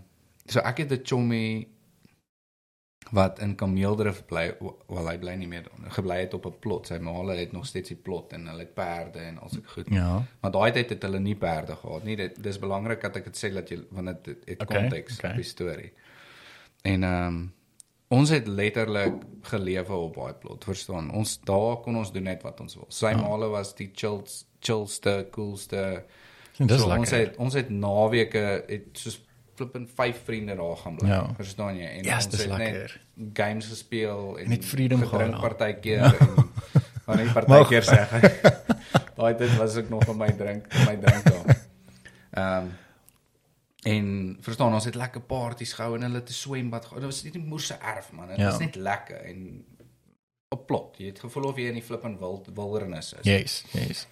so ek het 'n chommy wat in Kameeldrift bly, wel hy bly nie meer gebly het op 'n plot. Sy ma hulle het nog steeds die plot en hulle het perde en al sulke goed. Ja. Maar daai tyd het hulle nie perde gehad nie. Dit dis belangrik dat ek dit sê dat jy want dit het Okay, konteks okay. op die storie. En ehm um, ons het letterlik gelewe op daai plot, verstaan? Ons daar kon ons doen net wat ons wil. Sy Ja. male was die chills, chillste, coolste. Dis so, lekker. ons het ons het naweke het soos flippend vyf vriende daar gaan bly. Ja. Verstaan jy? En Yes, ons dis het lekker. net games gespeel en Net freedom gehad, ja. partykeer en maar nie partykeer sê. <laughs> Daai dit was ek nog in my drink, in my drink daar. Ehm um, en verstaan ons het lekker partytjies gehou en hulle het 'n swembad gehou. Dit was net die moerse erf man. Dit Ja. was net lekker en op plot. Jy het gevoel of jy in die flippend wild wildernis is. Yes, yes.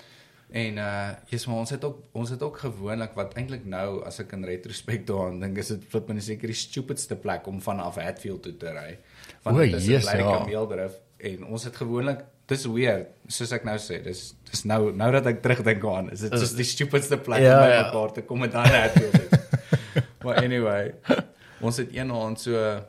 En uh yes, maar ons het ook ons het ook gewoonlik wat eintlik nou as ek in retrospek daaraan dink is dit flip in seker die stupidste plek om vanaf Hatfield toe te ry. O, dit is 'n yes, bly ja. kameeldrif en ons het gewoonlik dis weird soos ek nou sê dis dis nou nou dat ek terugdink aan is dit soos die stupidste plek Ja, om by ja. mekaar te kom en dan Hatfield. Maar anyway, ons het een aand so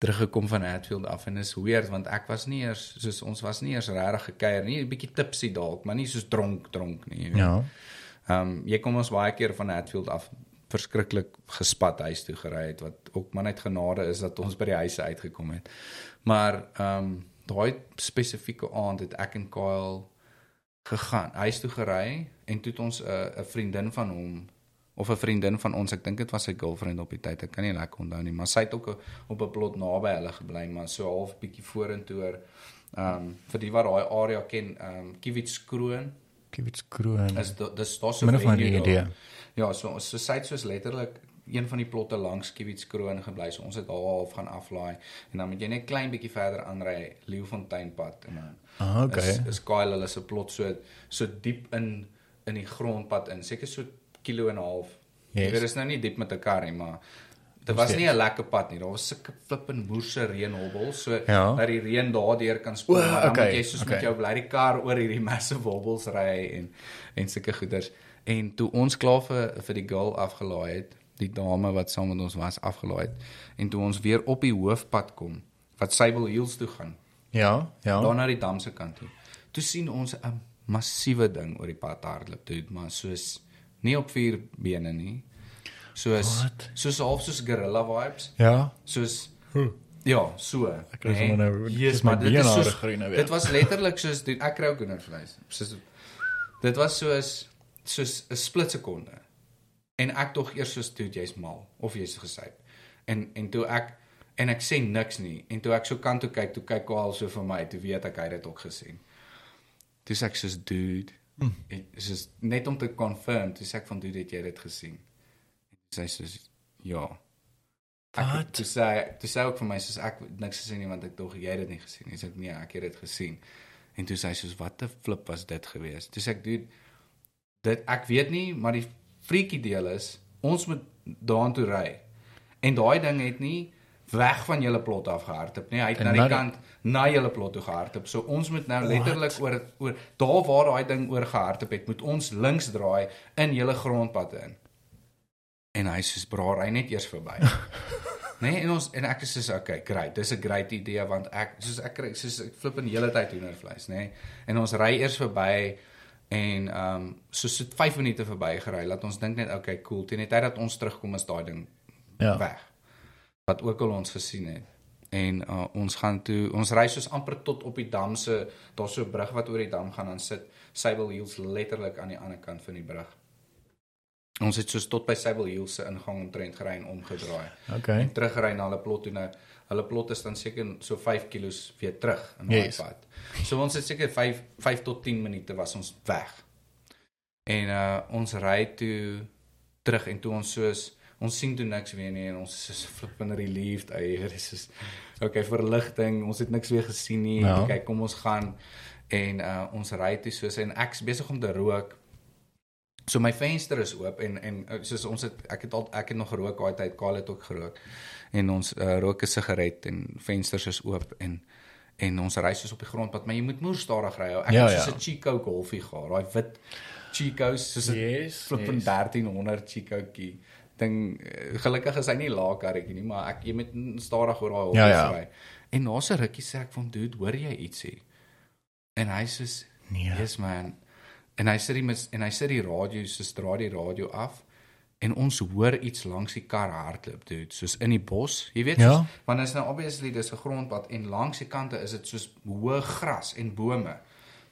teruggekom van Hatfield af en is weird want ek was nie eers soos ons was nie eers regtig gekuier nie, 'n bietjie tipsy dalk, maar nie soos dronk dronk nie. Ja. Ehm um, jy kom ons baie keer van Hatfield af verskriklik gespat huis toe gery het wat ook maar net genade is dat ons by die huise uitgekom het. Maar ehm um, daai spesifieke aand het ek en Kyle gegaan, huis toe gery en toe het ons 'n uh, 'n vriendin van hom of 'n vriendin van ons, ek dink dit was sy girlfriend op die tyd. Ek kan nie lekker onthou nie, maar sy het ook 'n- op 'n plot naby hulle gebly, maar so half bietjie vorentoe. Ehm um, vir die wat daai area ken, ehm um, Kiewitskroon Kiewits kroon. is da- dis daar's so daar. idee. Ja, so so sy het soos letterlik een van die plotte langs Kiewitskroon gebly. So ons het daar half gaan aflaai en dan moet jy net klein bietjie verder aanry Leeufonteinpad en dan Ah, okay. is, is Kyle hulle se plot so so diep in in die grondpad in, seker so kilo en 'n half. Yes. Ek weet dis nou nie diep met 'n kar nie, maar dit was nie. 'n lekker pad nie. Daar was sulke flippin moerse reënhobbels, so Ja. dat die reën daardeur kan spoel, maar dan okay, moet jy soos okay. met jou bly die kar oor hierdie massive hobbels ry en en sulke goeders. En toe ons klaar vir vir die girl afgelaai het, die dame wat saam met ons was afgelaai het en toe ons weer op die hoofpad kom wat wil Hills toe gaan Ja, ja. daar na die dam se kant toe. Toe sien ons 'n massiewe ding oor die pad hardloop, dude, maar soos nie op vier bene nie. Soos Wat? soos half soos gorilla vibes, Ja. soos ja, so. Ek kry sommer nou Yes, dis maar dit is soos groei nou weer. dit was letterlik soos dude, ek kry ook hoendervleis. Soos dit was soos soos 'n split sekonde. En ek tog eers soos dude, jy's mal of jy's gesyp. En en toe ek en ek sê niks nie en toe ek so kant toe kyk, toe kyk Kaal so vir my, toe weet ek hy het dit ook gesien. Toe sê ek soos dude, Hmm. ek soos net om te confirm, toe sê ek van dude, het jy dit gesien? En toe sê ja. Ek Wat? toe sê toe sê ook vir my soos ek niks gesien nie want ek dog jy het dit nie gesien nie. Sê ek nee, ek het dit gesien. En toe sê hy soos wat 'n flip was dit geweest. Toe sê ek dude, dit ek weet nie, maar die freaky deel is ons moet daartoe ry. En daai ding het nie weg van julle plot af gehardloop nie. Hy het En na die na die- kant na julle plot toe gehardloop. So ons moet nou letterlik oor oor daar waar daai ding oor gehardloop het, moet ons links draai in julle grondpad in. En hy sê bra, ry net eers verby. <laughs> nee, en ons en ek is soos okay, great. Dis 'n great idee want ek soos ek kry soos ek flip in die hele tyd hoendervleis, nê. Nee? En ons ry eers verby en ehm um, so so 5 minute verby gery. Laat ons dink net okay, cool. Teen die tyd dat ons terugkom is daai ding Ja. weg. Wat ook al ons gesien het. En uh, ons gaan toe ons ry soos amper tot op die dam se daar's so 'n brug wat oor die dam gaan dan sit Sable Hills letterlik aan die ander kant van die brug. Ons het soos tot by Sable Hills se ingang omtrent gery en omgedraai Okay. en teruggery na hulle plot toe nou. Hulle plot is dan seker so 5 km weer terug in daai Yes. pad. So ons het seker 5 5 tot 10 minute was ons weg. En uh ons ry toe terug en toe ons soos ons sien toe niks weer nie en ons is soos flippin relieved. Dit is soos okay, verligting. Ons het niks weer gesien nie. Ja. Okay, kom ons gaan en uh ons ry toe soos en ek's besig om te rook. So my venster is oop en en uh, soos ons het ek het al ek het nog gerook daai tyd, Kaal het ook gerook. En ons uh, rook 'n sigaret en vensters is oop en en ons ry soos op die grondpad, maar jy moet moer stadig ry. Ek Ja, het soos ja. 'n Chico Golfie gehad, daai wit Chicos soos 'n Yes, flippin yes. 1300 Chicootjie. Ding eh, gelukkig is hy nie laag karretjie nie, maar ek jy moet stadig oor daai hobbels Ja, ja. ry. En na 'n rukkie sê ek van dude, hoor jy ietsie? En hy sê Nee. Yes man. En hy sit die mis, en hy sit die radio, so dra die radio af en ons hoor iets langs die kar hardloop, dude, soos in die bos. Jy weet, Ja. soos, want is nou obviously dis 'n grondpad en langs die kante is dit soos hoë gras en bome.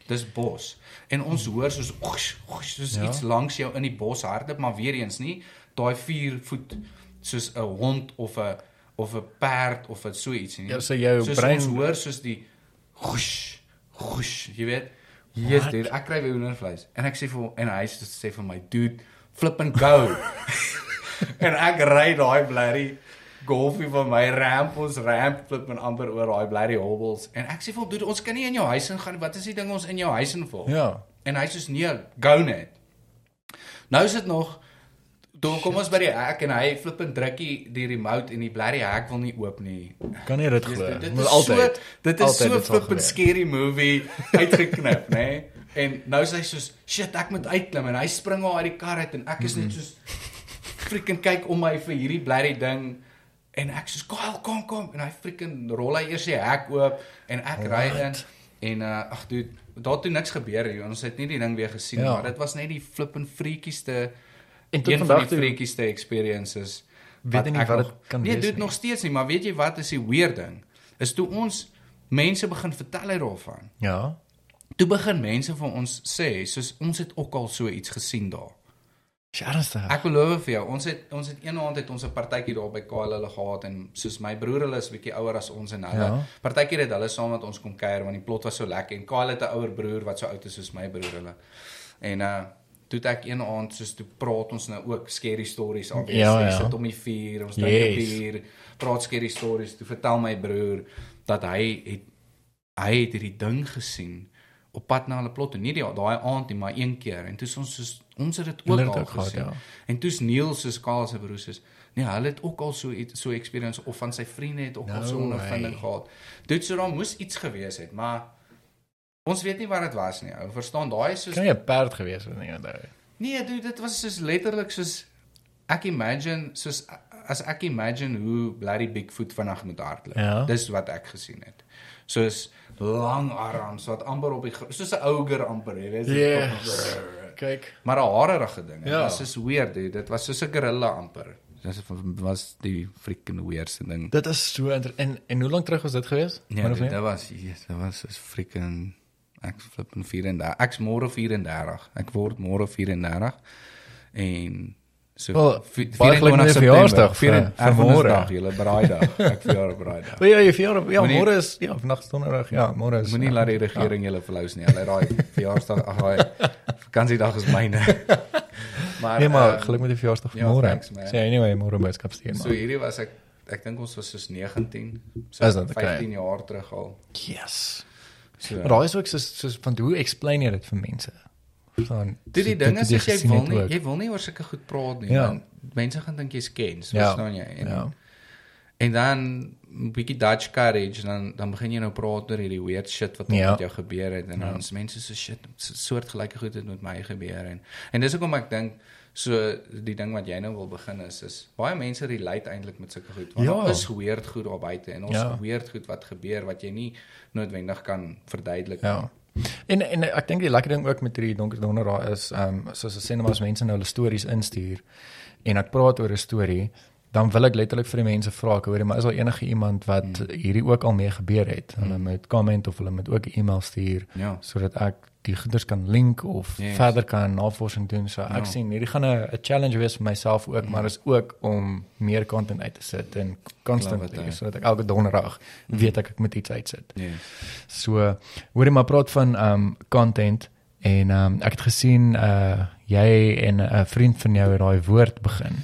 Dis bos. En ons hoor soos oesh, oesh, soos ja. iets langs jou in die bos hardloop, maar weer eens nie daai 4 voet soos 'n hond of 'n of 'n perd of wat so iets nie. Ja, so jou soos brein- hoor soos die goesh, goesh, jy weet. Yes, Wat? dude, ek kry weer hoendervleis. En ek sê vir en hy sê vir my, dude, flip and go. <laughs> en ek ry daai blerry golfie van my ramp ons ramp flip en amper oor daai blerry hobbles en ek sê vir hom, dude, ons kan nie in jou huis ingaan. Wat is die ding ons in jou huis inval? Ja. En hy sê nee, go net. Nou is dit nog Toe kom ons by die hek en hy flip en drukkie die remote en die blerry hek wil nie oop nie. Kan nie dit glo. Dit, is altyd. so dit is altyd so flip en scary movie <laughs> uitgeknip, nê? Nee? En nou sê hy soos shit, ek moet uitklim en hy spring al uit die kar uit en ek is net soos freaking kyk om my vir hierdie blerry ding En ek sê, "Kyle, kom kom." En hy freaking rol hy eers die hek oop en ek ry in en uh ag dude, daar het niks gebeur nie. Ons het nie die ding weer gesien Ja. maar dit was net die flippin freakieste En tot vandag toe freakieste experiences. Weet nie wat dit kan Nee, wees dit nie. nog steeds nie, maar weet jy wat is die weird ding? Is toe ons mense begin vertel hy daarvan. Ja. Toe begin mense vir ons sê, soos ons het ook al so iets gesien daar. Ernstig? Ek beloof vir jou, ons het ons het een aand het ons 'n partytjie daar by Kyle hulle gehad en soos my broer hulle is bietjie ouer as ons en hulle. Ja. Partykeer het hulle saam met ons kom kuier want die plot was so lekker en Kyle het 'n ouer broer wat so oud is soos my broer hulle. En uh toe ek een aand soos toe praat ons nou ook scary stories obviously. Ja, Ja. Sit om die vuur, ons drink Yes. 'n bier, praat scary stories. Toe vertel my broer dat hy het hy het hierdie ding gesien op pad na hulle plot en nie die daai aand nie, maar een keer en toe ons soos ons het dit ook het al gehad, gesien. ja. En toe's Neil soos Karl se broer soos nee, hulle het ook al so iets so experience of van sy vriende het ook al so 'n No ondervinding way. gehad. Dit so daar moes iets gewees het, maar ons weet nie wat dit was nie. Ou, verstaan daai soos Kan jy 'n perd gewees het nie onthou? Nee, dude, dit was soos letterlik soos ek imagine soos as ek imagine hoe Bloody Bigfoot vanaand moet hardloop. Ja. Dis wat ek gesien het. Soos lang arms wat amper op die soos 'n ouger amper, jy weet. Yes. Kyk. Maar 'n harerige ding. Ja. Dit was so weird, dude. Dit was soos 'n gorilla amper. Dit was die freaking weirdste ding. Dit is so en en hoe lank terug was dit gewees? Ja, dit, dit was yes, dit was soos freaking ek flippin 34. Ek's môre 34. Ek word môre 34 en so Wel, vi- baie geluk met jou verjaarsdag vir- vir môre. Dag, julle braaidag. Ek verjaar op braaidag. <laughs> O ja, jy verjaar. Ja, Moenie- môre is ja, vandag is donderdag. Ja, môre is Moenie laat die regering julle verlous nie. Hulle daai verjaarsdag, ag daai vakansiedag is myne. <laughs> Maar Nee, maar ehm, geluk met die verjaarsdag ja, môre. Sê anyway, môre boodskap stuur So maar. hierdie was ek ek dink ons was soos 19. So Is dit? Okay. 15 jaar terug al. Yes. So Maar daai is ook soos soos van hoe explain jy dit vir mense? Verstaan? Dit die So, ding is jy as jy wil nie jy wil nie oor sulke goed praat nie Ja. want mense gaan dink jy's kens, Ja. verstaan jy? En, Ja. en dan 'n bietjie Dutch courage dan dan begin jy nou praat oor hierdie weird shit wat Ja. met jou gebeur het en dan is mense so shit so- soortgelyke goed het met my gebeur en en dis hoekom ek dink so die ding wat jy nou wil begin is is baie mense relate eintlik met sulke goed want Ja. daar is weird goed daar buite en ons Ja. ja. weird goed wat gebeur wat jy nie noodwendig kan verduidelik Ja. En en ek dink die lekker ding ook met hierdie donker donderdag is ehm um, soos as sê nou as mense nou hulle stories instuur en ek praat oor 'n storie, dan wil ek letterlik vir die mense vra, ek hoor maar is daar enige iemand wat Hmm. hierdie ook al mee gebeur het? Hulle moet comment of hulle moet ook e-mail stuur Ja. sodat ek die goeders kan link of Yes. verder kan navorsing doen. So ek Ja. sien hierdie gaan 'n 'n challenge wees vir myself ook, maar is ook om meer content uit te sit en constantly eh. sodat ek elke donderdag weet ek ek moet iets uitsit. Nee. So hoorie maar praat van um content en um ek het gesien uh jy en 'n vriend van jou het daai woord begin.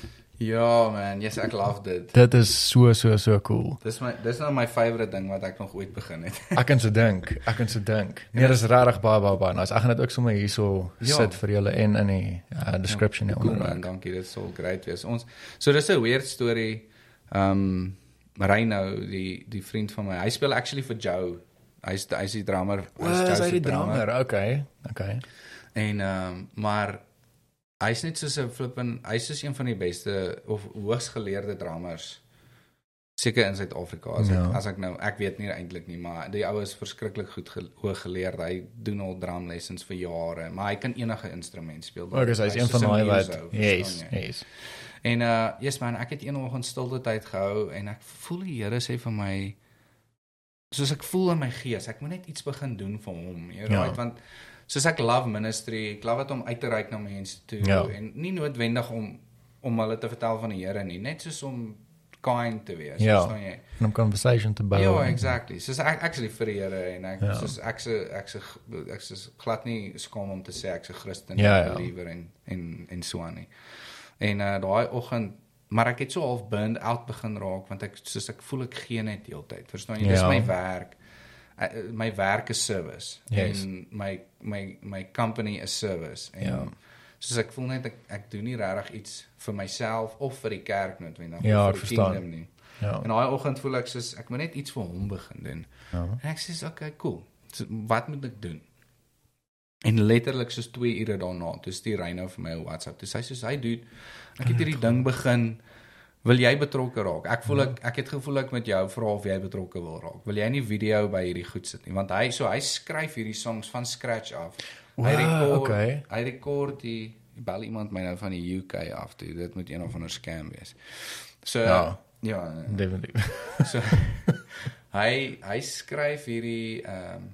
Ja man, yes ek love dit. Dit is so so so cool. Dis my dis nou my favourite ding wat ek nog ooit begin het. <laughs> Ek kan se dink, ek kan se dink. Nee, dis regtig baie baie baie nice. Ek gaan dit ook sommer hierso Ja. sit vir julle en in die uh, description ja, Cool man, dankie. Dit sal great wees. Ons so dis 'n weird story. Um Reino, die die vriend van my, hy speel actually vir Joe. Hy's hy's die drummer. O, Joe is hy se die drummer? Okay. Okay. En um maar hy's net soos 'n flippin, hy's soos een van die beste of hoogs geleerde drummers seker in Suid-Afrika as ek Ja. as ek nou ek weet nie eintlik nie maar die ou is verskriklik goed ge, hoog geleerd hy doen al drum lessons vir jare maar hy kan enige instrument speel Okay, so hy's een van daai wat yes, yes. En uh yes man, ek het een oggend stilte tyd gehou en ek voel die Here sê vir my soos ek voel in my gees, ek moet net iets begin doen vir hom. Jy Ja. weet want soos ek love ministry, ek love dit om uit te reik na mense toe Ja. en nie noodwendig om om hulle te vertel van die Here nie, net soos om kind te wees, Ja. verstaan jy? En om conversation te bou. Ja, exactly. Soos ek actually vir die Here en ek Ja. soos ek se ek se ek se glad nie skaam om te sê ek se Christen Ja, en ja. believer en en en so aan nie. En uh daai oggend maar ek het so half burned out begin raak want ek soos ek voel ek gee net heeltyd. Verstaan jy? Dis Ja. my werk. Uh, my werk is service Yes. en my my my company is service en Ja. soos ek voel net ek ek doen nie regtig iets vir myself of vir die kerk noodwendig Ja, of vir die verstaan. kingdom nie. Ja. En daai oggend voel ek soos ek moet net iets vir hom begin doen. Ja. En ek sê, "Oké, cool. So, wat moet ek doen?" En letterlik soos 2 ure daarna, toe stuur nou vir my 'n WhatsApp. Toe sê hy soos hy doen, ek het hierdie ding begin Wil jy betrokke raak? Ek voel ek ek het gevoel ek met jou vra of jy betrokke wil raak. Wil jy nie video by hierdie goed sit nie? Want hy so hy skryf hierdie songs van scratch af. Hy Wow, rekord okay. hy rekord die bel iemand my nou van die UK af toe. Dit moet een of ander scam wees. So Ja. ja, Definitief. <laughs> so hy hy skryf hierdie ehm um,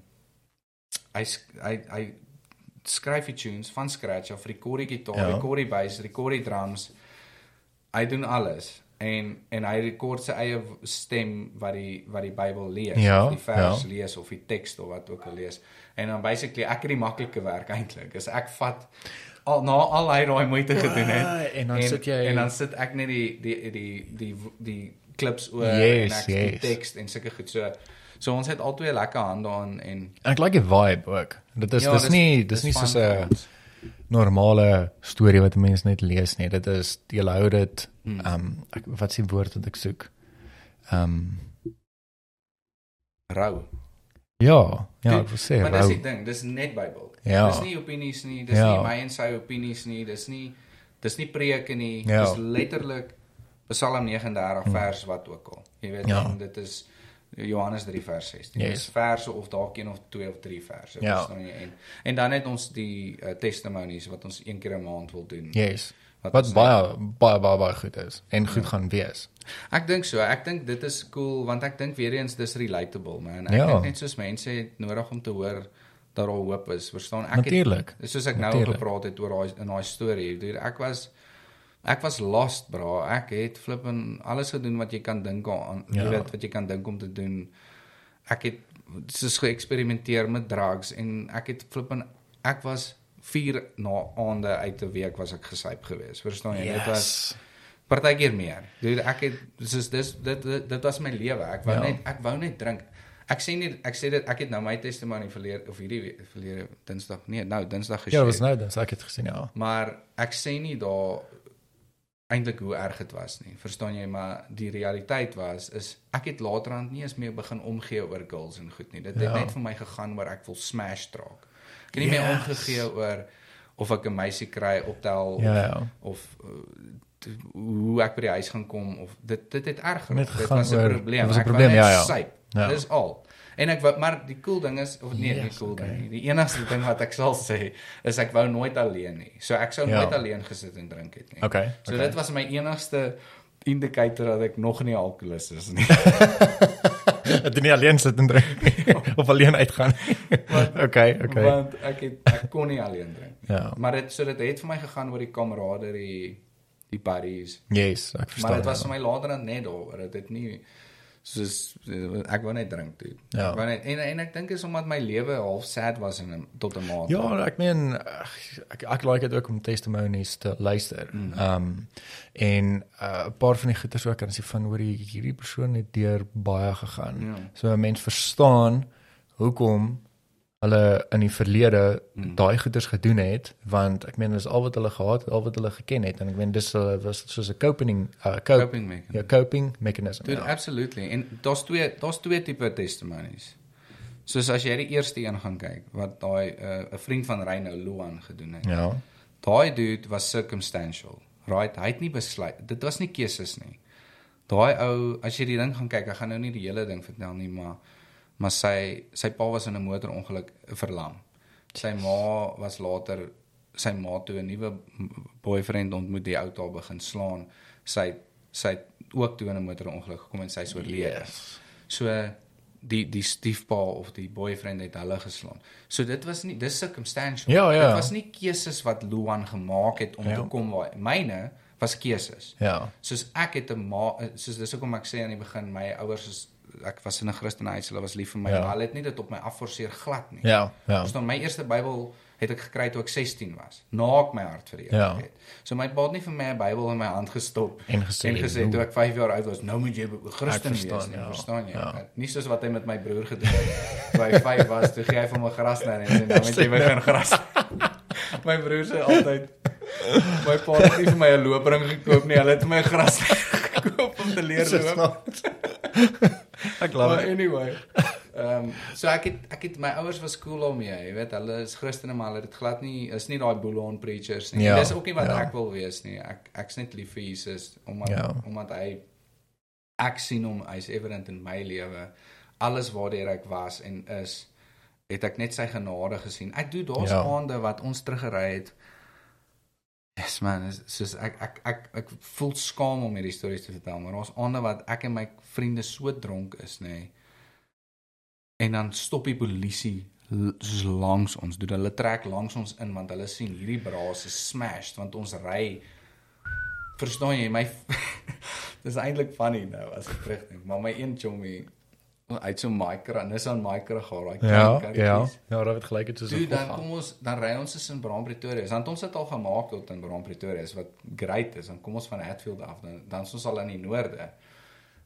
hy hy hy skryf die tunes van scratch af, rekord die gitaar, Ja. ja. rekord die bass, rekord die drums. Hy doen alles en en hy rekord sy eie stem wat die wat die Bybel lees Ja, of die vers ja. lees of die teks of wat ook al lees. En dan basically ek het die maklike werk <laughs> eintlik. Is ek vat al na al hy daai moeite gedoen het Ah, en dan sit jy- en dan sit ek net die die die die die klips oor Yes, en ek yes. die teks en sulke goed so. So ons het albei lekker hande aan en Ek like die vibe ook. Dit is Ja, dis dis- nie dis dis nie soos 'n. normale storie wat 'n mens net lees nie. Dit is jy hou dit Hmm. ehm um, ek wat is die woord wat ek soek? Ehm um, rou. ja, ja, ek wil sê Maar dis die rou. ding, dis net Bybel. Ja. Dis nie opinies nie, dis Ja. nie my en sy opinies nie, dis nie dis nie preke nie, Ja. dis letterlik Psalm 39 vers wat ook al. Jy weet, Ja. dit is Johannes 3 vers 16. Yes. Dis verse of dalk een of twee of drie verse. Ja. verstaan jy? En en dan het ons die uh, testimonies wat ons een keer 'n maand wil doen. Yes. Wat Wat ons baie baie baie baie goed is en goed gaan wees. Ek dink so. Ek dink dit is cool want ek dink weer eens dis relatable man. Ek Ja. dink net soos mense het nodig om te hoor dat daar hoop is. Verstaan? Ek Natuurlik. het soos ek nou Natuurlijk. gepraat het oor daai in daai storie. Dude, ek was ek was lost, bro. Ek het flippin alles gedoen wat jy kan dink aan. Ja. Jy weet wat jy kan dink om te doen. Ek het soos geëksperimenteer met drugs en ek het flippin ek was 4 na aande uit 'n week was ek gesyp geweest. Verstaan jy? Dit was partykeer meer. Dude, ek het soos dis dit dit, dit was my lewe. Ek wou Ja. net ek wou net drink. Ek sê nie ek sê dit ek het nou my testimonie verleer of hierdie verlede Dinsdag. Nee, nou Dinsdag Ja, geshare. dit was nou dan ek het gesien ja. Maar ek sê nie daar eintlik hoe erg dit was nie. Verstaan jy? Maar die realiteit was is ek het laterand nie eens meer begin omgee oor girls en goed nie. Dit het Ja. net vir my gegaan oor ek wil smash draak. Ek het nie meer Yes. omgegee oor of ek 'n meisie kry optel Ja, ja. of uh, t- hoe ek by die huis gaan kom of dit dit het erg geraak. Dit was 'n probleem. dit was 'n probleem, ja, ja. syp. Ja. Dis al. En ek wou maar die cool ding is of nee, Yes, die cool okay. ding. nie. Die enigste ding wat ek sal sê is ek wou nooit alleen nie. So ek sou Ja. nooit alleen gesit en drink het nie. Okay. So okay. dit was my enigste indicator dat ek nog nie alkoholist is nie. <laughs> dat jy nie alleen sit en drink nie, <laughs> of alleen uitgaan. <laughs> okay, okay. Want ek het ek kon nie alleen drink nie. Ja. Maar dit so dit het vir my gegaan oor die kameraderie, die buddies. Yes, ek verstaan. Maar dit was ja. vir my later dan net daaroor. Dit het nie soos ek wou net drink toe. Ja. Ek wou net en en ek dink is omdat my lewe half sad was in tot 'n mate. Ja, ek meen ek ek like dit ook om testimonies te luister. Mm. Ehm um, en uh, 'n paar van die goeters ook kan sê van hoor hier- hierdie persoon het deur baie gegaan. Ja. So 'n mens verstaan hoekom hulle in die verlede Mm. daai goeters gedoen het want ek meen dis al wat hulle gehad het, al wat hulle geken het en ek meen dis uh, was soos 'n coping uh, cope, coping mechanism. ja, coping mechanism. Dude, ja. absolutely. En daar's twee daar's twee tipe testimonies. Soos as jy die eerste een gaan kyk wat daai uh, 'n vriend van Reyno Luan gedoen het. ja. Daai dude was circumstantial. Right? Hy het nie besluit. Dit was nie keuses nie. Daai ou, as jy die ding gaan kyk, ek gaan nou nie die hele ding vertel nie, maar maar sy sy pa was in 'n motorongeluk verlam. Sy ma was later sy ma toe 'n nuwe boyfriend ontmoet, die ou daar begin slaan. Sy sy het ook toe in 'n motorongeluk gekom en sy's oorlede. Yes. So die die stiefpa of die boyfriend het hulle geslaan. So dit was nie dis circumstantial. Ja, ja. Dit was nie keuses wat Luan gemaak het om Ja. te kom waar myne was keuses. Ja. Soos ek het 'n ma soos dis hoekom ek sê aan die begin my ouers is ek was in 'n Christenhuis, hulle was lief vir my, Ja. maar hulle het nie dit op my afforceer glad nie. Ja, ja. Verstaan, my eerste Bybel het ek gekry toe ek 16 was, na ek my hart vir die Here Ja. het. So my pa het nie vir my 'n Bybel in my hand gestop En gesê, en gesê toe ek 5 jaar oud was, nou moet jy 'n Christen verstaan, wees, nie, ja. verstaan jy? Ja. Nie soos wat hy met my broer gedoen het. Toe hy 5 was, toe gee hy vir hom 'n grasnyer en sê nou moet jy begin gras. <laughs> my broer sê altyd my pa het nie vir my 'n loopring gekoop nie, hulle het my grasnyer gekoop om te leer loop. <laughs> <laughs> Ek glo Maar anyway, Ehm um, so ek het ek het my ouers was cool daarmee, jy weet, hulle is Christene maar hulle het glad nie is nie daai bull-on preachers nie. Ja, Dis ook nie wat ja. ek wil wees nie. Ek ek's net lief vir Jesus omdat Ja. omdat hy ek sien hom hy's evident in my lewe. Alles waardeur ek was en is het ek net sy genade gesien. Ek doen daar's Ja. aande wat ons teruggery het. Yes man, is soos ek ek ek ek voel skaam om hierdie stories te vertel, maar daar's aande wat ek en my vriende so dronk is, nê. Nee, en dan stop die polisie soos langs ons. Doen hulle trek langs ons in want hulle sien hierdie braas is smashed want ons ry Verstaan jy my <laughs> Dis eintlik funny nou as ek terugdink, maar my een chommy uit so 'n micro, Nissan micro gehad, daai Ja, klein ja. karretjies. Ja, dit gelyk het soos 'n dan volgaan. kom ons dan ry ons is in Braan Pretoria. Dan het ons dit al gemaak tot in Braan Pretoria is wat great is. Dan kom ons van Hatfield af dan dan is ons al in die noorde.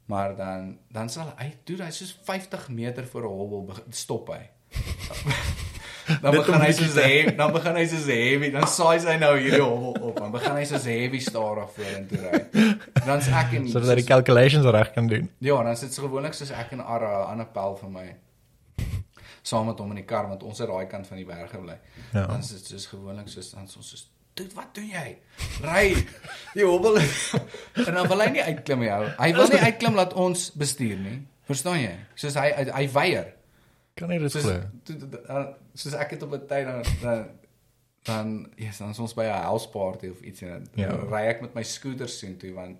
Maar dan dan sal hy doen hy soos 50 meter voor 'n hobbel stop hy. <laughs> dan begin hy soos heavy, dan begin hy soos heavy, dan saai hy nou hierdie hobbel op. Dan begin hy soos heavy stadig vorentoe ry. Dan's ek en sodat hy die calculations reg kan doen. Ja, dan sit se gewoonlik soos ek en Ara aan 'n pel vir my saam met hom in die kar want ons het daai kant van die berg gebly. Ja. Dan sit soos gewoonlik soos dan is ons soos Dude, wat doen jy? Ry. Die hobbel. en dan wil hy nie uitklim nie. Hy wil nie uitklim laat ons bestuur nie. Verstaan jy? Soos hy hy, hy weier. Kan jy dit glo? Soos ek het op 'n tyd dan dan dan ja, yes, dan is ons by 'n house party of iets en dan Ja. ry ek met my skooter sien toe want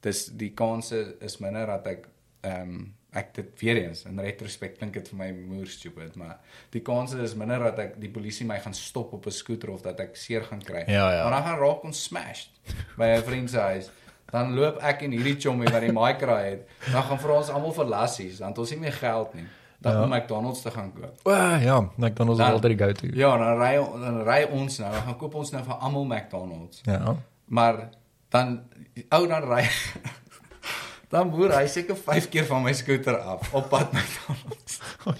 dis die kanse is minder dat ek ehm um, ek dit weer eens in retrospect klink dit vir my moer stupid maar die kanse is minder dat ek die polisie my gaan stop op 'n skooter of dat ek seer gaan kry. Ja, ja. Maar dan gaan raak ons smashed by 'n vriend se huis. Dan loop ek en hierdie chommie wat die micro het, dan gaan vir ons almal vir lassies, want ons het nie meer geld nie. Dan Ja. om McDonald's te gaan koop. O, ja, McDonald's is Dan- altyd die go-to. Ja, dan ry dan ry ons nou, dan gaan koop ons nou vir almal McDonald's. Ja. Maar dan ou dan ry <laughs> dan boer hy seker 5 keer van my skooter af op pad McDonald's. <laughs>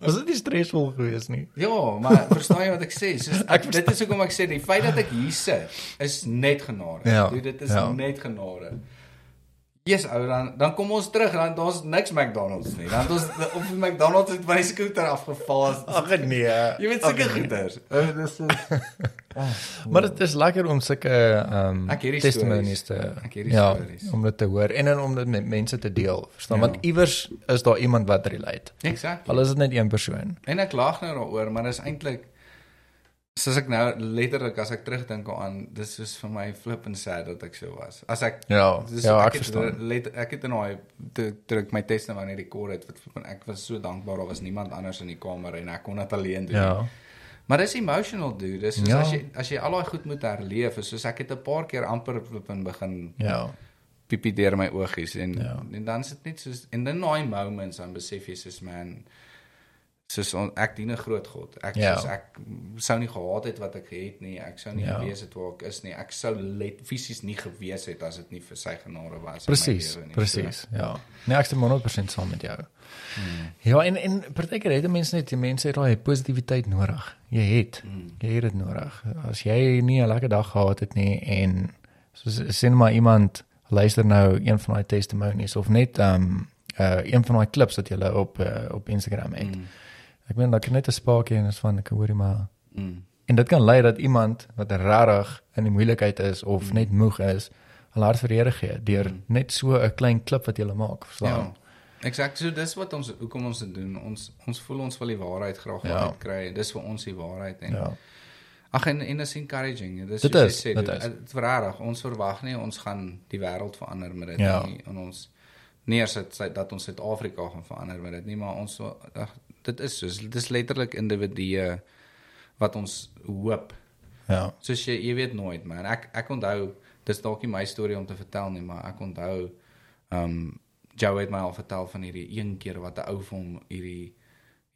Was dit nie stresvol geweest nie? Ja, maar verstaan jy wat ek sê? Soos <laughs> ek, dit is hoekom ek sê die feit dat ek hier sit is net genade. Ja, dit is ja. net genade. Yes, ou dan dan kom ons terug dan daar's niks McDonald's nie. Dan ons op die McDonald's het my skooter afgeval. Ag nee. Jy weet seker goeters. Oh, dis <laughs> Maar dit is lekker om sulke ehm hierdie testimonies te. Ek hierdie ja, stories. om dit te hoor en dan om dit met mense te deel, verstaan? Ja. Want iewers is daar iemand wat relate. Exactly. Al is dit net een persoon. En ek lag nou daaroor, maar dis eintlik soos ek nou letterlik as ek terugdink aan, dis soos vir my flip and sad dat ek so was. As ek Ja, dis, ja, ek het verstaan. Let, ek het in daai ek my testimony rekord het, wat ek was so dankbaar daar was niemand anders in die kamer en ek kon dit alleen doen. Ja. Maar dis emotional dude. Dis soos Ja. as jy as jy al daai goed moet herleef, is soos ek het 'n paar keer amper flip en begin Ja. piepie deur my oogies en Ja. en dan sit net soos en in daai moments dan besef jy soos man soos on, ek dien 'n groot God. Ek Ja. soos ek sou nie gehad het wat ek het nie. Ek sou nie Ja. gewees het waar ek is nie. Ek sou let fisies nie gewees het as dit nie vir sy genade was Presies, in my lewe nie. presies. Ja. Nee, ek stem 100% saam met jou. Hmm. Ja, en en partykeer het mense net die mense het daai positiwiteit nodig. Jy het. Hmm. Jy het dit nodig. As jy nie 'n lekker dag gehad het nie en soos sien maar iemand luister nou een van daai testimonies of net ehm um, uh een van daai klips wat jy op uh, op Instagram het. Mm, Ek meen dat ek net 'n spaakie en is van ek hoorie maar mm, en dit kan lei dat iemand wat regtig in die moeilikheid is of Mm. net moeg is, al hart vir Here gee deur Mm. net so 'n klein klip wat jy maak, verstaan? ja. Exact. So dis wat ons hoekom ons dit doen. Ons ons voel ons wil die waarheid graag Ja. uitkry. Dis vir ons die waarheid en Ja. Ag en en is encouraging. Dis Dit is, sê, dit dit is. verradig. Ons verwag nie ons gaan die wêreld verander met dit Ja. nie en ons neersit sy- dat ons Suid-Afrika gaan verander met dit nie, maar ons ag dit is soos dit is letterlik individue wat ons hoop. Ja. Soos jy jy weet nooit man. Ek ek onthou dis dalk nie my storie om te vertel nie, maar ek onthou um Joe het my al vertel van hierdie een keer wat 'n ou vir hom hierdie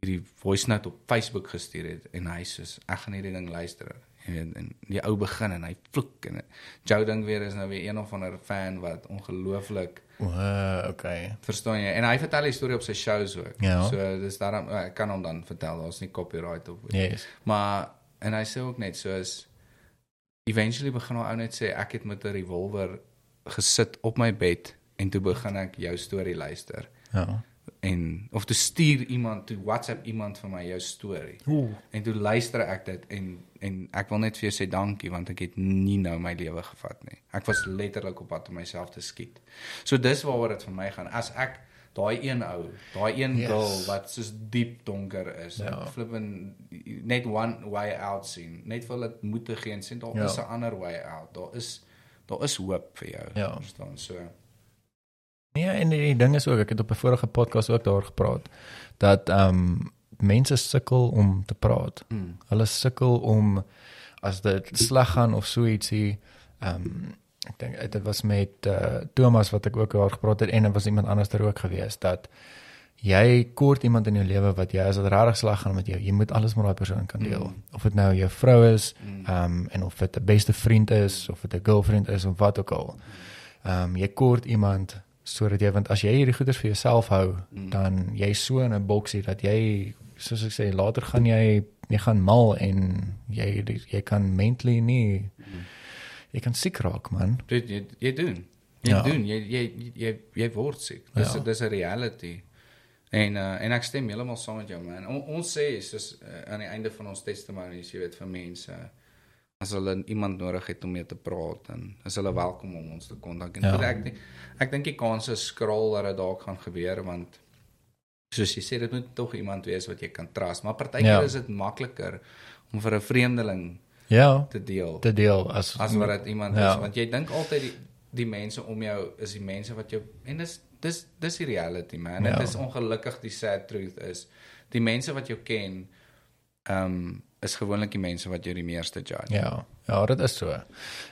hierdie voice note op Facebook gestuur het en hy sê ek gaan hierdie ding luister. Jy weet en die ou begin en hy vloek en Joe dink weer is nou weer een of ander fan wat ongelooflik O, uh, okay. verstaan jy en hy vertel die storie op sy shows ook. Ja. So dis daarom ek kan hom dan vertel, daar's nie copyright op. Yes. Maar en hy sê ook net soos eventually begin hy ou net sê ek het met 'n revolver gesit op my bed en toe begin ek jou storie luister. Ja. En of toe stuur iemand toe WhatsApp iemand vir my jou storie. Ooh. En toe luister ek dit en en ek wil net vir jou sê dankie want ek het nie nou my lewe gevat nie. Ek was letterlik op pad om myself te skiet. So dis waaroor dit vir my gaan. As ek daai een ou, daai een Yes. girl wat soos diep donker is, Ja. ja. flippin net one way out sien, net vir hulle moed te gee en sê daar Ja. ja. is 'n ander way out. Daar is daar is hoop vir jou. Ja. Verstaan? So Nee, en die, die ding is ook ek het op 'n vorige podcast ook daar gepraat dat ehm um, mense sukkel om te praat. mm. Hulle sukkel om as dit sleg gaan of so ietsie ehm um, ek dink dit was met uh, Thomas wat ek ook daar gepraat het en er was iemand anders daar ook gewees dat jy kort iemand in jou lewe wat jy as dit regtig sleg gaan met jou, jy moet alles met daai persoon kan deel. Mm. Of dit nou jou vrou is, Mm. ehm um, en of dit 'n beste vriend is of dit 'n girlfriend is of wat ook al. Ehm um, jy kort iemand sodat jy want as jy hierdie goeders vir jouself hou, Mm. dan jy so in 'n boksie dat jy soos ek sê later gaan jy jy gaan mal en jy jy kan mentally nie Mm. jy kan siek raak man. Dit jy, jy doen. Jy Ja. doen. Jy jy jy jy word siek. Dis Ja. dis 'n reality. En uh, en ek stem heeltemal saam met jou man. On, ons sê soos uh, aan die einde van ons testimonies, jy weet vir mense as hulle iemand nodig het om mee te praat dan is hulle welkom om ons te kontak. En Ja. ja. ek dink ek dink die kans is skraal dat dit dalk gaan gebeur want soos jy sê dit moet tog iemand wees wat jy kan trust. Maar partykeer Ja. ja. is dit makliker om vir 'n vreemdeling Ja, te deel te deel as as wat dit iemand Ja. ja. is want jy dink altyd die die mense om jou is die mense wat jou en dis dis dis die reality man. Dit Ja. is ongelukkig die sad truth is die mense wat jou ken ehm um, is gewoonlik die mense wat jou die meeste judge. Ja, ja, dit is so.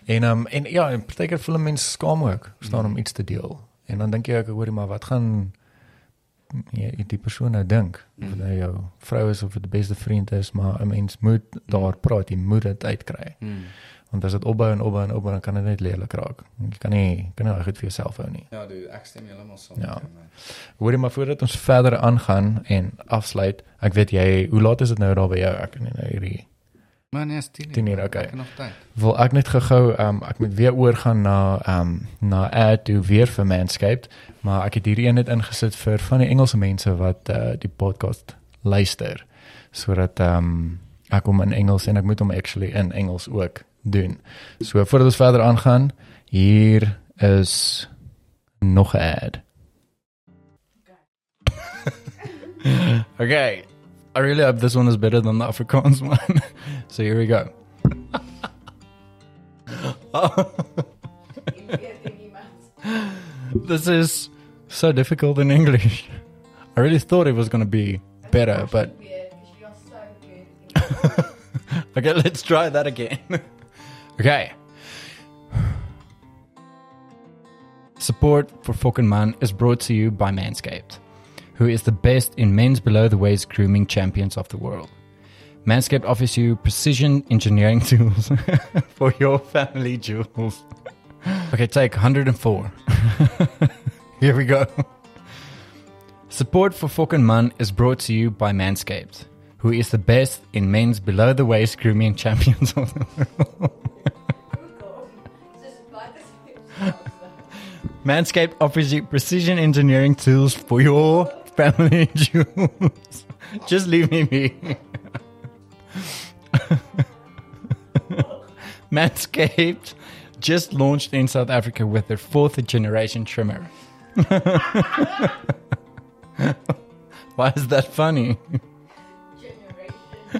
En ehm um, en ja, en partykeer voel mense skaam ook, staan om iets te deel. En dan dink jy ek hoorie maar wat gaan jy die persoon nou dink of dit nou jou vrou is of dit die beste vriend is, maar 'n mens moet daar praat, jy moet dit uitkry. Hmm. Want as dit opbou en opbou en opbou dan kan dit net lelik raak. Jy kan nie kan nie reg goed vir jouself hou nie. Ja, dude, ek stem heeltemal saam Ja. man. Hoorie maar voordat ons verder aangaan en afsluit, ek weet jy, hoe laat is dit nou daar by jou? Ek kan nie nou hierdie Maar nee, is 10 10 uur, okay. Ek nog tyd. wil ek net gou um ek moet weer oorgaan na um na ad toe weer vir Manscaped, maar ek het hierdie een net ingesit vir van die Engelse mense wat uh, die podcast luister sodat um ek hom in Engels en ek moet hom actually in Engels ook doen. So voordat ons verder aangaan, hier is nog 'n ad. <laughs> okay. I really hope this one is better than the Afrikaans one. <laughs> so here we go. En weet jy niemand. this is so difficult in English. I really thought it was going to be better, but Weet, because you are so <laughs> okay, let's try that again. Okay. Support for Fucking Man is brought to you by Manscaped, who is the best in men's below the waist grooming champions of the world. Manscaped offers you precision engineering <laughs> tools <laughs> for your family jewels. Okay, take 104. <laughs> Here we go. Support for Fucking Man is brought to you by Manscaped, who is the best in men's below the waist grooming champions of the world. <laughs> Manscaped offers you precision engineering tools for your family <laughs> jewels. Just leave me be. <laughs> Manscaped just launched in South Africa with their fourth generation trimmer. Why is that funny?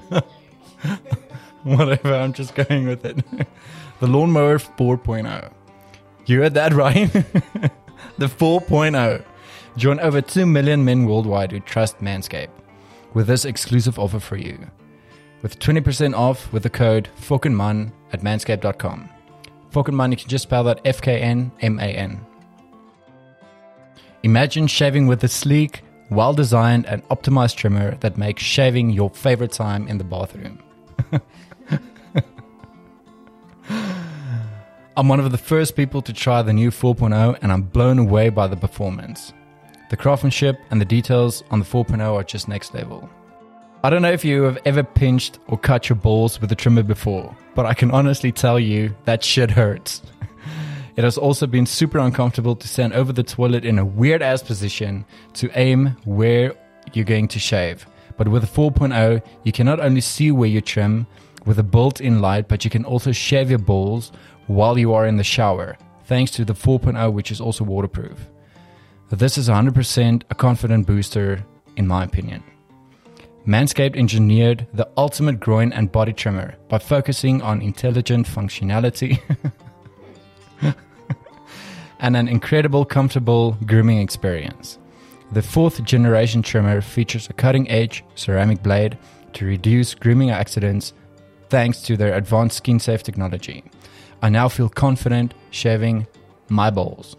<laughs> Whatever, I'm just going with it. <laughs> the Lawnmower 4.0. You heard that right? <laughs> the 4.0. Join over 2 million men worldwide who trust Manscaped with this exclusive offer for you. With 20% off with the code FOKENMAN at manscaped.com. FOKENMAN, you can just spell that F K N M A N. Imagine shaving with a sleek, well designed, and optimized trimmer that makes shaving your favorite time in the bathroom. <laughs> I'm one of the first people to try the new 4.0 and I'm blown away by the performance. The craftsmanship and the details on the 4.0 are just next level. I don't know if you have ever pinched or cut your balls with a trimmer before, but I can honestly tell you that shit hurts. It has also been super uncomfortable to stand over the toilet in a weird ass position to aim where you're going to shave. But with a 4.0, you can not only see where you trim with a built in light, but you can also shave your balls while you are in the shower, thanks to the 4.0, which is also waterproof. This is 100% a confident booster, in my opinion. Manscaped engineered the ultimate groin and body trimmer by focusing on intelligent functionality <laughs> and an incredible, comfortable grooming experience. The fourth generation trimmer features a cutting edge ceramic blade to reduce grooming accidents thanks to their advanced skin safe technology. I now feel confident shaving my balls.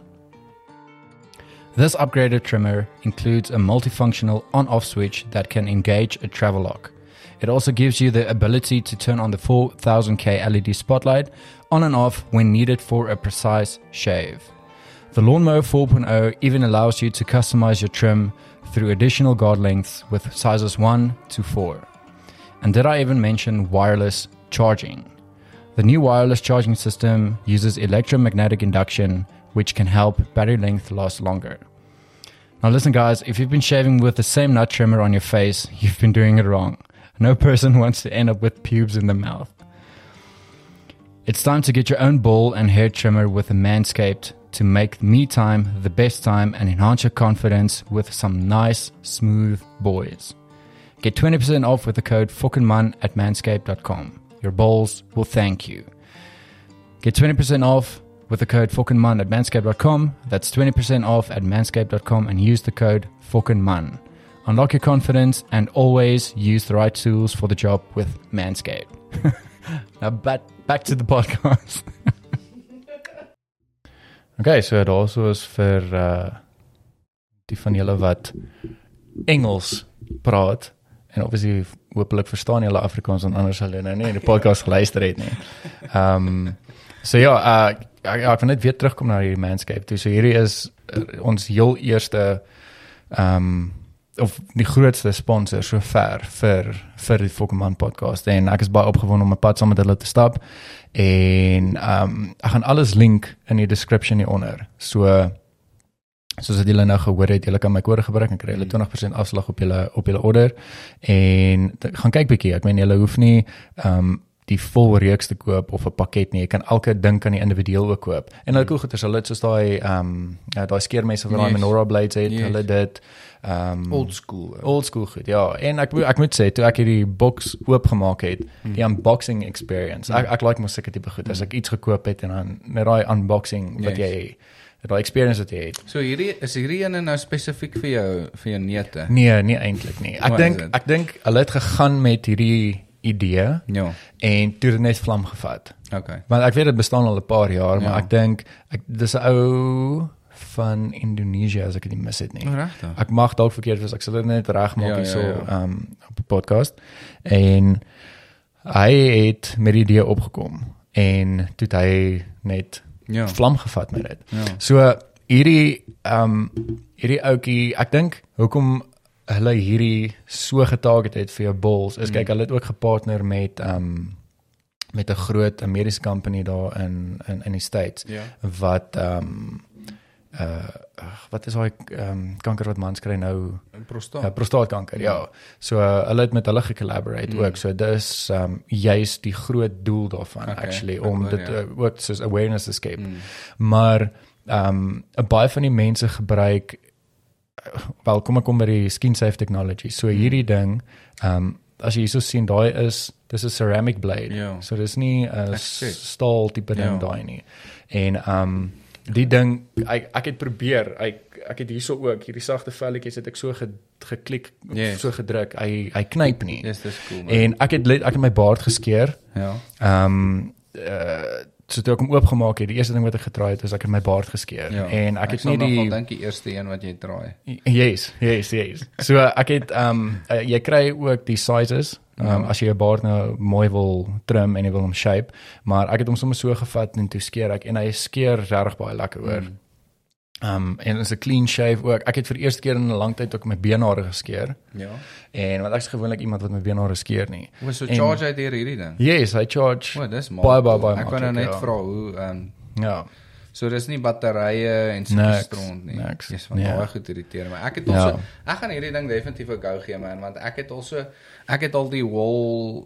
This upgraded trimmer includes a multifunctional on off switch that can engage a travel lock. It also gives you the ability to turn on the 4000K LED spotlight on and off when needed for a precise shave. The Lawnmower 4.0 even allows you to customize your trim through additional guard lengths with sizes 1 to 4. And did I even mention wireless charging? The new wireless charging system uses electromagnetic induction, which can help battery length last longer. Now, listen, guys, if you've been shaving with the same nut trimmer on your face, <laughs> you've been doing it wrong. No person <laughs> wants to end up with pubes in the mouth. It's time to get your own ball and hair trimmer with a Manscaped to make me time the best time and enhance your confidence with some nice, smooth boys. Get 20% off with the code FUCKINGMAN at manscaped.com. Your balls will thank you. Get 20% off with the code FUCKINGMAN at manscaped.com. That's 20% off at manscaped.com and use the code FUCKINGMAN. Unlock your confidence and always use the right tools for the job with Manscaped. <laughs> now back, back to the podcast. <laughs> okay, so dit also is vir uh die van julle wat Engels praat en obviously hopelik verstaan julle Afrikaans en anders hulle nou nie die podcast geluister het nie. Ehm um, so ja, uh ja, ek wil net weer terugkom na hierdie Manscaped. toe. So hierdie is uh, ons heel eerste ehm um, of die grootste sponsor so ver vir vir die Pokémon podcast en ek is baie opgewonde om 'n pad saam met hulle te stap en ehm um, ek gaan alles link in die description hieronder. So soos wat julle nou gehoor het, julle kan my kode gebruik en kry julle 20% afslag op julle op julle order en gaan kyk bietjie. Ek meen julle hoef nie ehm um, die vol reeks te koop of 'n pakket nie. Jy kan elke ding kan jy individueel ook koop. En hulle cool goeders, hulle het soos daai ehm um, ja, daai skeermesse vir daai Yes. menorah blades het, Yes. hulle dit ehm um, Old school. old school goed. Ja, en ek moet- ek moet sê toe ek hierdie box oopgemaak het, die unboxing experience. Ek ek like mos seker tipe goed as ek iets gekoop het en dan net daai unboxing wat Yes. jy daai experience wat jy het. So hierdie is hierdie ene nou spesifiek vir jou vir jou neute. Nee, nie eintlik nie. Ek dink ek dink hulle het gegaan met hierdie idee Ja. en toe het net vlam gevat. Okay. Want ek weet dit bestaan al 'n paar jaar, maar Ja. ek dink ek dis 'n ou van Indonesië as ek dit nie mis het nie. Regtig. Ek mag dalk verkeerd wees, ek sal dit net regmaak Ja, ja, hierso ja. ehm op 'n podcast. En hy het met die idee opgekom en toe hy net Ja. vlam gevat met dit. Ja. So hierdie um, hierdie ouetjie, ek dink hoekom hulle hierdie so getarget het vir jou balls is Mm. kyk hulle het ook gepartner met um, met 'n groot Amerikaanse company daar in in in die States Ja. wat ehm um, uh wat is daai ehm um, kanker wat mans kry nou En uh, prostaat. prostaatkanker ja so uh, hulle het met hulle gecollaborate Mm. ook so dis ehm um, juist die groot doel daarvan Okay, actually om hoor, dit ja. uh, ook soos awareness te skep Mm. maar ehm um, baie van die mense gebruik wel kom ek kom by die skin safe technology. So hierdie ding ehm um, as jy hierso sien daai is dis 'n ceramic blade. Ja. So dis nie 'n staal tipe ding Ja. daai nie. En ehm um, die ding ek ek het probeer ek ek het hierso ook hierdie sagte velletjies het ek so ge, geklik Yes. so gedruk. Hy hy knyp nie. Yes, dis cool. man. En ek het ek het my baard geskeer. ja. Ehm um, uh, so toe ek hom oopgemaak het, die eerste ding wat ek getraai het, is ek het my baard geskeer. Ja. En ek het sal nie die dink die eerste een wat jy draai. Yes, yes, yes. So ek het ehm um, uh, jy kry ook die sizes. Ehm um, as jy jou baard nou mooi wil trim en jy wil hom shape, maar ek het hom sommer so gevat en toe skeer ek en hy skeer regtig baie lekker hoor. Mm. Ehm um, en is 'n clean shave ook. Ek het vir die eerste keer in 'n lang tyd ook my beenhare geskeer. Ja. En want ek is gewoonlik iemand wat my beenhare skeer nie. Hoe so En- charge hy deur hierdie ding? Yes, hy charge O, dis baie baie baie Ek kan nou net ja. vra hoe ehm ja. So dis nie batterye en so stront nie. niks. Dis van Ja. baie goed irriteer my. Ek het Ja. also ek gaan hierdie ding definitief 'n go gee man want ek het also ek het al die wall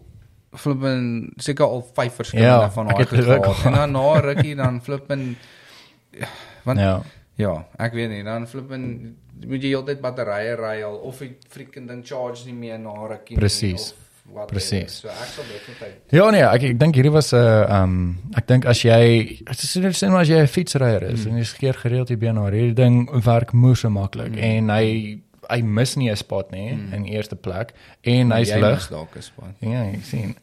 flippen seker al vyf verskillende Ja, van daai ook gehad. En dan na rukkie dan flippen want Ja. Ja, ek weet nie, dan flippen moet jy heeltyd batterye ry al of die freaking ding charge nie meer na rukkie nie, Presies. Whatever. Presies. So ek sal definitief Ja nee, ek ek dink hierdie was 'n uh, um ek dink as jy sien sien maar as jy 'n fietsryer is mm. en jy skeer gereeld die been na hierdie ding werk moeë maklik mm. en hy hy mis nie 'n spot nie mm. in eerste plek en hy's Jy lig. mis dalk 'n span. Ja, ek sien.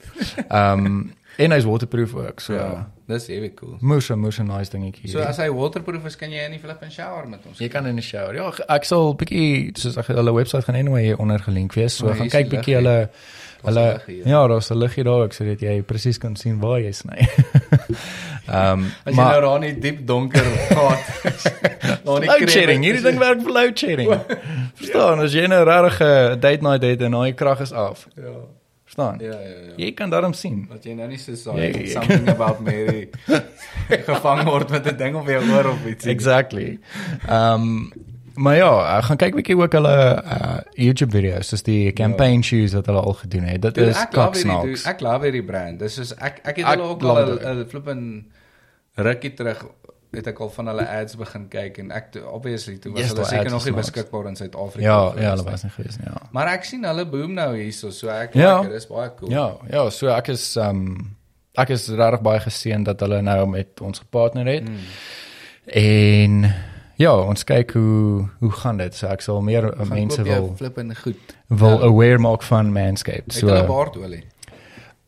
Um en hy's waterproof ook. So Ja, dis heavy cool. moes moes 'n nice dingetjie. So as hy waterproof is, kan jy in die flip and shower met ons. Jy kan in die shower. Ja, ek sal bietjie soos ek hulle webwerf gaan anyway hier onder gelink wees. So Oh, gaan kyk bietjie hulle 'n hulle ja, daar's 'n liggie daar ook sodat jy presies kan sien waar jy sny. <laughs> Ehm As jy maar nou daar in die diep donker gaat. <laughs> daar nie load shedding, hierdie ding werk vir load shedding. <laughs> Verstaan, as jy nou regtig 'n date night het en daai krag is af. Ja. Verstaan? Ja, ja, ja. Jy kan daarom sien. Dat jy nou nie so Ja, sorry ja, ja. something about Mary gevang word met 'n ding op jou oor of iets. Exactly. Ehm um, maar ja, ek gaan kyk bietjie ook hulle uh, YouTube video's, dis die campaign shoes wat hulle al gedoen het. Dit Dude, is kaksnaaks. dude, ek love hierdie brand. Dis is ek ek het Ek hulle ook al 'n flippin rukkie terug het ek al van hulle ads begin kyk en ek obviously toe was Yes, hulle seker nog is nie beskikbaar in Suid-Afrika. Ja, gewees ja, hulle nie. was nie gewees nie, ja. Maar ek sien hulle boom nou hierso, so ek Ja. like dit, dis baie cool. Ja, ja, so ek is um, ek is regtig baie geseën dat hulle nou met ons gepartner het. Mm. En ja, ons kyk hoe hoe gaan dit. So ek sal meer mense wil flippin goed. wil Ja. aware maak van Manscaped. Het So hulle baardolie.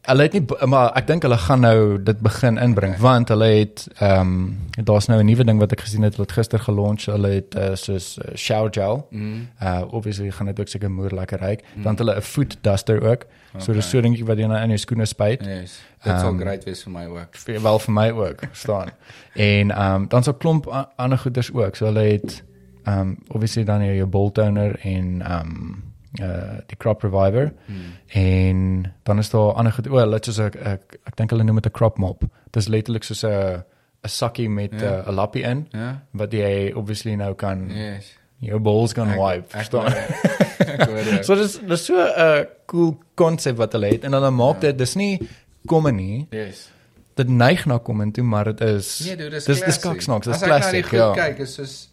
Hulle het nie maar ek dink hulle gaan nou dit begin inbring Okay. want hulle het ehm um, daar's nou 'n nuwe ding wat ek gesien het wat gister gelonch. Hulle het uh, soos uh, shower gel. Mm. Uh obviously gaan dit ook seker moer lekker ryk. Dan het hulle 'n foot duster ook. So Okay. dis so dingetjie wat jy nou in jou skoene spuit. Yes. Dit sal Ehm, great wees vir my ook. Vir wel vir my ook, verstaan. <laughs> en ehm um, dan so 'n klomp ander goeders ook. So hulle het ehm um, obviously dan jou bolt toner en ehm um, uh die crop reviver Mm. en dan is daar ander goed. O, hulle het soos 'n ek, ek dink hulle noem dit 'n crop mop. Dit is letterlik soos 'n 'n sakkie met 'n Ja. uh, 'n lappie in Ja. wat jy obviously nou kan Yes. jou balls kan Ek- wipe, verstaan. <laughs> Ek hoor dit. So dis dis so 'n cool konsep wat hulle het en hulle maak Ja. dit dis nie kom nie. Yes. Dit neig na kom en toe, maar dit is Nee, dude, dis dis dis kaksnaaks, dis As ek na die classic, goed ja. kyk, is soos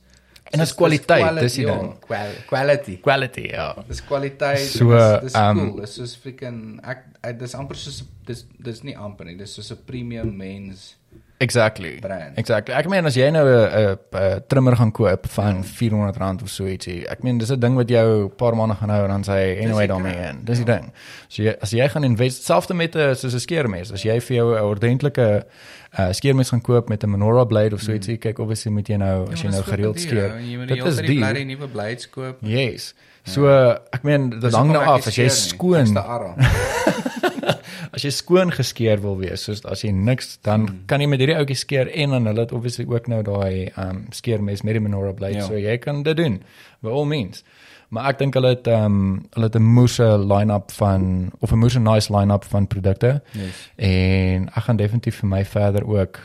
En dis soos- kwaliteit, dis die ding. qual- Quality. Quality, ja. Dis kwaliteit. So, So, dis dis um, cool. Dis soos freaking ek, ek dis amper soos dis dis nie amper nie. Dis soos 'n premium mens Exactly. brand. Exactly. Ek meen as jy nou 'n 'n trimmer gaan koop van R400 of so ietsie. Ek meen dis 'n ding wat jou 'n paar maande gaan hou en dan sê anyway daarmee crap. in. Dis die Ja. ding. So jy as jy gaan invest selfs met 'n soos 'n skeermes, as jy vir jou 'n ordentlike uh, skeermes gaan koop met 'n Menorah blade of so ietsie, kyk obviously moet jy nou as jy nou gereeld skeer. Jy moet Dit is die bly nuwe blades koop. Yes. So uh, ek meen dit hang nou af as jy skeer skoon. <laughs> as jy skoon geskeer wil wees, soos as jy niks dan Hmm. kan jy met hierdie ouetjie skeer en dan hulle het obviously ook nou daai um skeermes met die menorah blade, Ja. so jy kan dit doen by all means. Maar ek dink hulle het um hulle het 'n moeë line-up van of 'n moeë nice line-up van produkte Yes. en ek gaan definitief vir my verder ook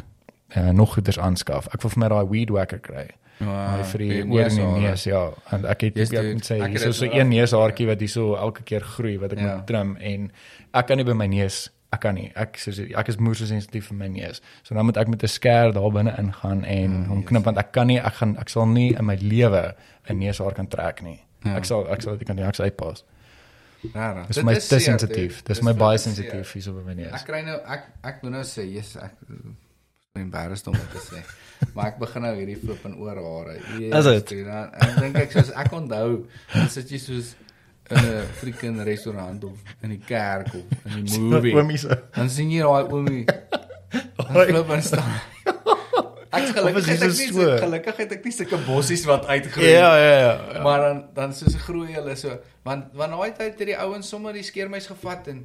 uh, nog goeders aanskaf. Ek wil vir my daai weed whacker kry. Wow, Daai vir die oor in die neus, ja. En ek het Yes, ek moet sê, Ek hier het is so dit een neushaartjie wat hierso elke keer groei wat ek Ja. moet trim en ek kan nie by my neus ek kan nie. Ek soos ek is moer so sensitief vir my neus. So dan moet ek met 'n skêr daar binne ingaan en Ja, hom yes. knip want ek kan nie ek gaan ek sal nie in my lewe 'n neushaar kan trek nie. Ja. Ek sal ek sal dit kan nie uitpas. Rarig. Dis Dit my is te sensitief. Dis Dis my baie sensitief hierso by my neus. Ek kry nou ek ek moet nou sê, yes, ek embarrassed om dit te sê. <laughs> maar ek begin nou hierdie flip en oorhare. Is dit? ek dink ek soos ek onthou, sit jy soos in 'n freaking restaurant of in die kerk of in die movie. Oomie so. Dan sien jy daai oomie. Oi. flip en staan. Ek gelukkig hy het ek nie so gelukkig het ek nie sulke bossies wat uitgroei. Ja, ja, ja. ja. Maar dan dan soos groei hulle so want want daai tyd het die ouens sommer die skeermes gevat en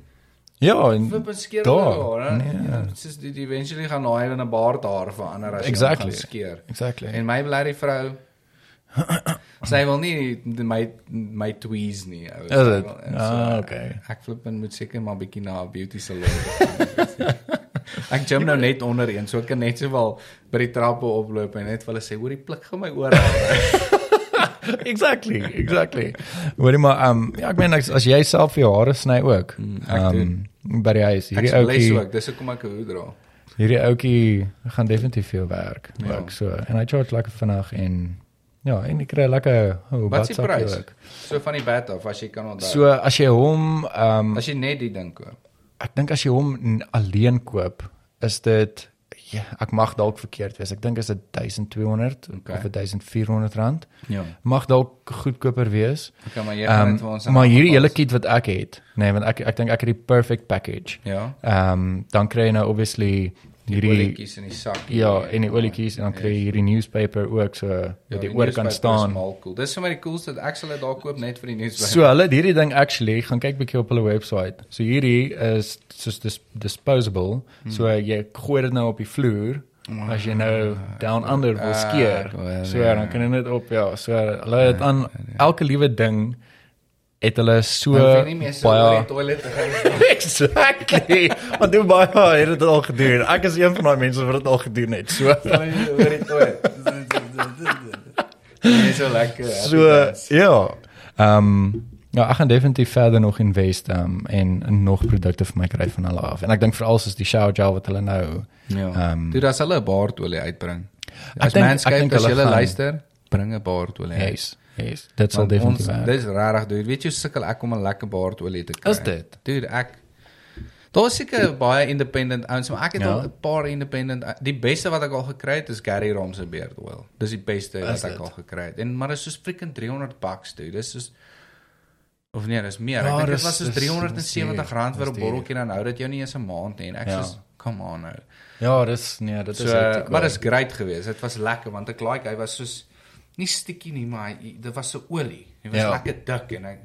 Ja, en flip en skeer Daar, daar. nee. Ja, soos die, eventually gaan daai in 'n baard daar verander as jy Exactly. gaan skeer. exactly. En my blerrie vrou <coughs> sy wil nie my my tweeze nie. ou. Is dit? en Ah, okay. Ek flip en moet seker maar bietjie na 'n beauty salon. <laughs> Ek gym nou net onder een, so ek kan net sowel by die trappe oploop en net vir hulle sê, "Hoor, die pluk gaan my oor." <laughs> <laughs> exactly, exactly. Hoorie maar um ja, ek meen as, as jy self jou hare sny ook. Mm, ek Um by die huis Ek hierdie is bless ouetjie ook, dis hoekom ek 'n hoed dra. hierdie ouetjie gaan definitief veel werk Ja. ook so en hy charge lekker vinnig en ja, en ek kry lekker oh, Wat badsakkie prys? ook. So van die bed af as jy kan onthou. So as jy hom um as jy net die ding koop. ek dink as jy hom alleen koop, is dit ja, ek mag dalk verkeerd wees. Ek dink is dit 1200 Okay. of 1400 rand. Ja. Mag dalk goedkoper wees. Okay, maar jy gaan Ehm net vir ons maar hierdie hele kit wat ek het, nee, want ek ek dink ek het die perfect package. Ja. Ehm dan kry jy nou obviously hierdie olietjies in die sak. ja, en die olietjies en dan kry jy hierdie newspaper ook so Ja, wat die jy oor kan staan. Cool. Dis my die coolste dat ek sal dit daar koop net vir die newspaper. So hulle het hierdie ding actually gaan kyk bietjie op hulle webwerf. So hierdie is soos dis disposable. Hmm. So jy gooi dit nou op die vloer as jy nou down under wil Ah, skeer. ek hoor, So ja. dan kan jy net op ja, so hulle het aan elke liewe ding het hulle so baie toilet te gaan. <laughs> Exactly. Want hoe baie het dit al gedoen. Ek is een van daai mense wat dit al gedoen het. So oor die toilet. Dis so lekker. so ja. Ehm um, ja, ek gaan definitief verder nog invest um, en nog produkte vir my kry van hulle af. En ek dink veral soos die shower gel wat hulle nou Ja. Ehm, Toe as hulle 'n baardolie uitbring. As dink as jy luister, bring 'n baardolie. uit. Yes. Dit sal definitief werk. dis regtig duur. Weet jy hoe sukkel ek om 'n lekker baardolie te kry? Is dit? Dude, ek Daar's seker baie independent ouens, maar ek het Ja. al 'n paar independent die beste wat ek al gekry het is Gary Rom se beard oil. Dis die beste wat ek dit? al gekry het. En maar dit is soos freaking 300 bucks, dude. Dis soos of nee, dis meer. Ja, ek dink dit dis- was soos dis- 370 dis rand vir duur, 'n botteltjie dan hou dit jou nie eens 'n maand nie. En ek Ja. soos come on nou. Ja, dis nee, dit is So, maar dit is great geweest. Dit was lekker want ek like hy was soos nie stikkie nie, maar hy, dit was so olie. Hy was Ja. lekker dik en hy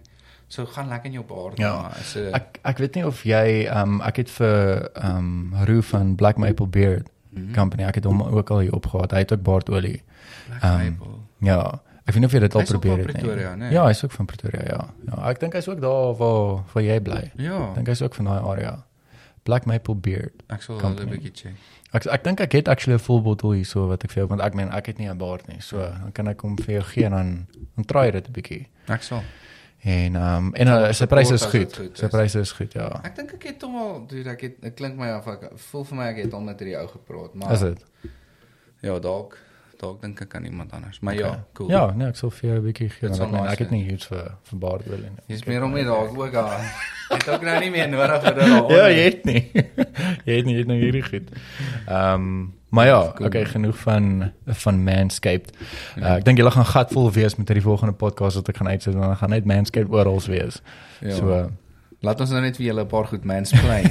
so gaan lekker in jou baard. Ja. maar is 'n Ek ek weet nie of jy ehm um, ek het vir ehm um, Roo van Black Maple Beard Mhm. Company, ek het hom ook al hier opgehad. Hy het ook baardolie. Black Maple. Ja. Ek weet nie of jy dit al probeer het nie. Pretoria, nee. Ja, hy's ook van Pretoria, ja. Ja, ek dink hy's ook daar waar waar jy bly. Ja. Ek dink hy's ook van daai area. Black Maple Beard. Ek sal hulle 'n bietjie check. Ek ek dink ek het actually 'n full bottel hier so wat ek vir jou want ek meen ek het nie 'n baard nie. So dan kan ek hom vir jou gee en dan dan try dit 'n bietjie. Ek sal. En ehm um, en uh, sy pryse is goed. goed Sy pryse is goed, ja. Ek dink ek het hom al, dude, ek het dit klink my of ek voel vir my ek het al met hierdie ou gepraat, maar Is dit? ja, dalk dalk dink ek aan iemand anders. Maar ja, cool. Ja, nee, ek sal vir jou 'n bietjie gee ek nice ek het nie iets vir vir baardolie nie. Jy's meer om nie dalk ook aan. <laughs> Het ook nou nie meer nodig vir dit al. Ja, jy het nie. <laughs> jy het nie jy het nou hierdie goed. Ehm um, maar ja, Cool. okay, genoeg van van Manscaped. Uh, ek dink julle gaan gatvol wees met hierdie volgende podcast wat ek gaan uitsit want dan gaan net Manscaped oral wees. Ja. So uh, Laat ons nou net vir julle 'n paar goed mansplain.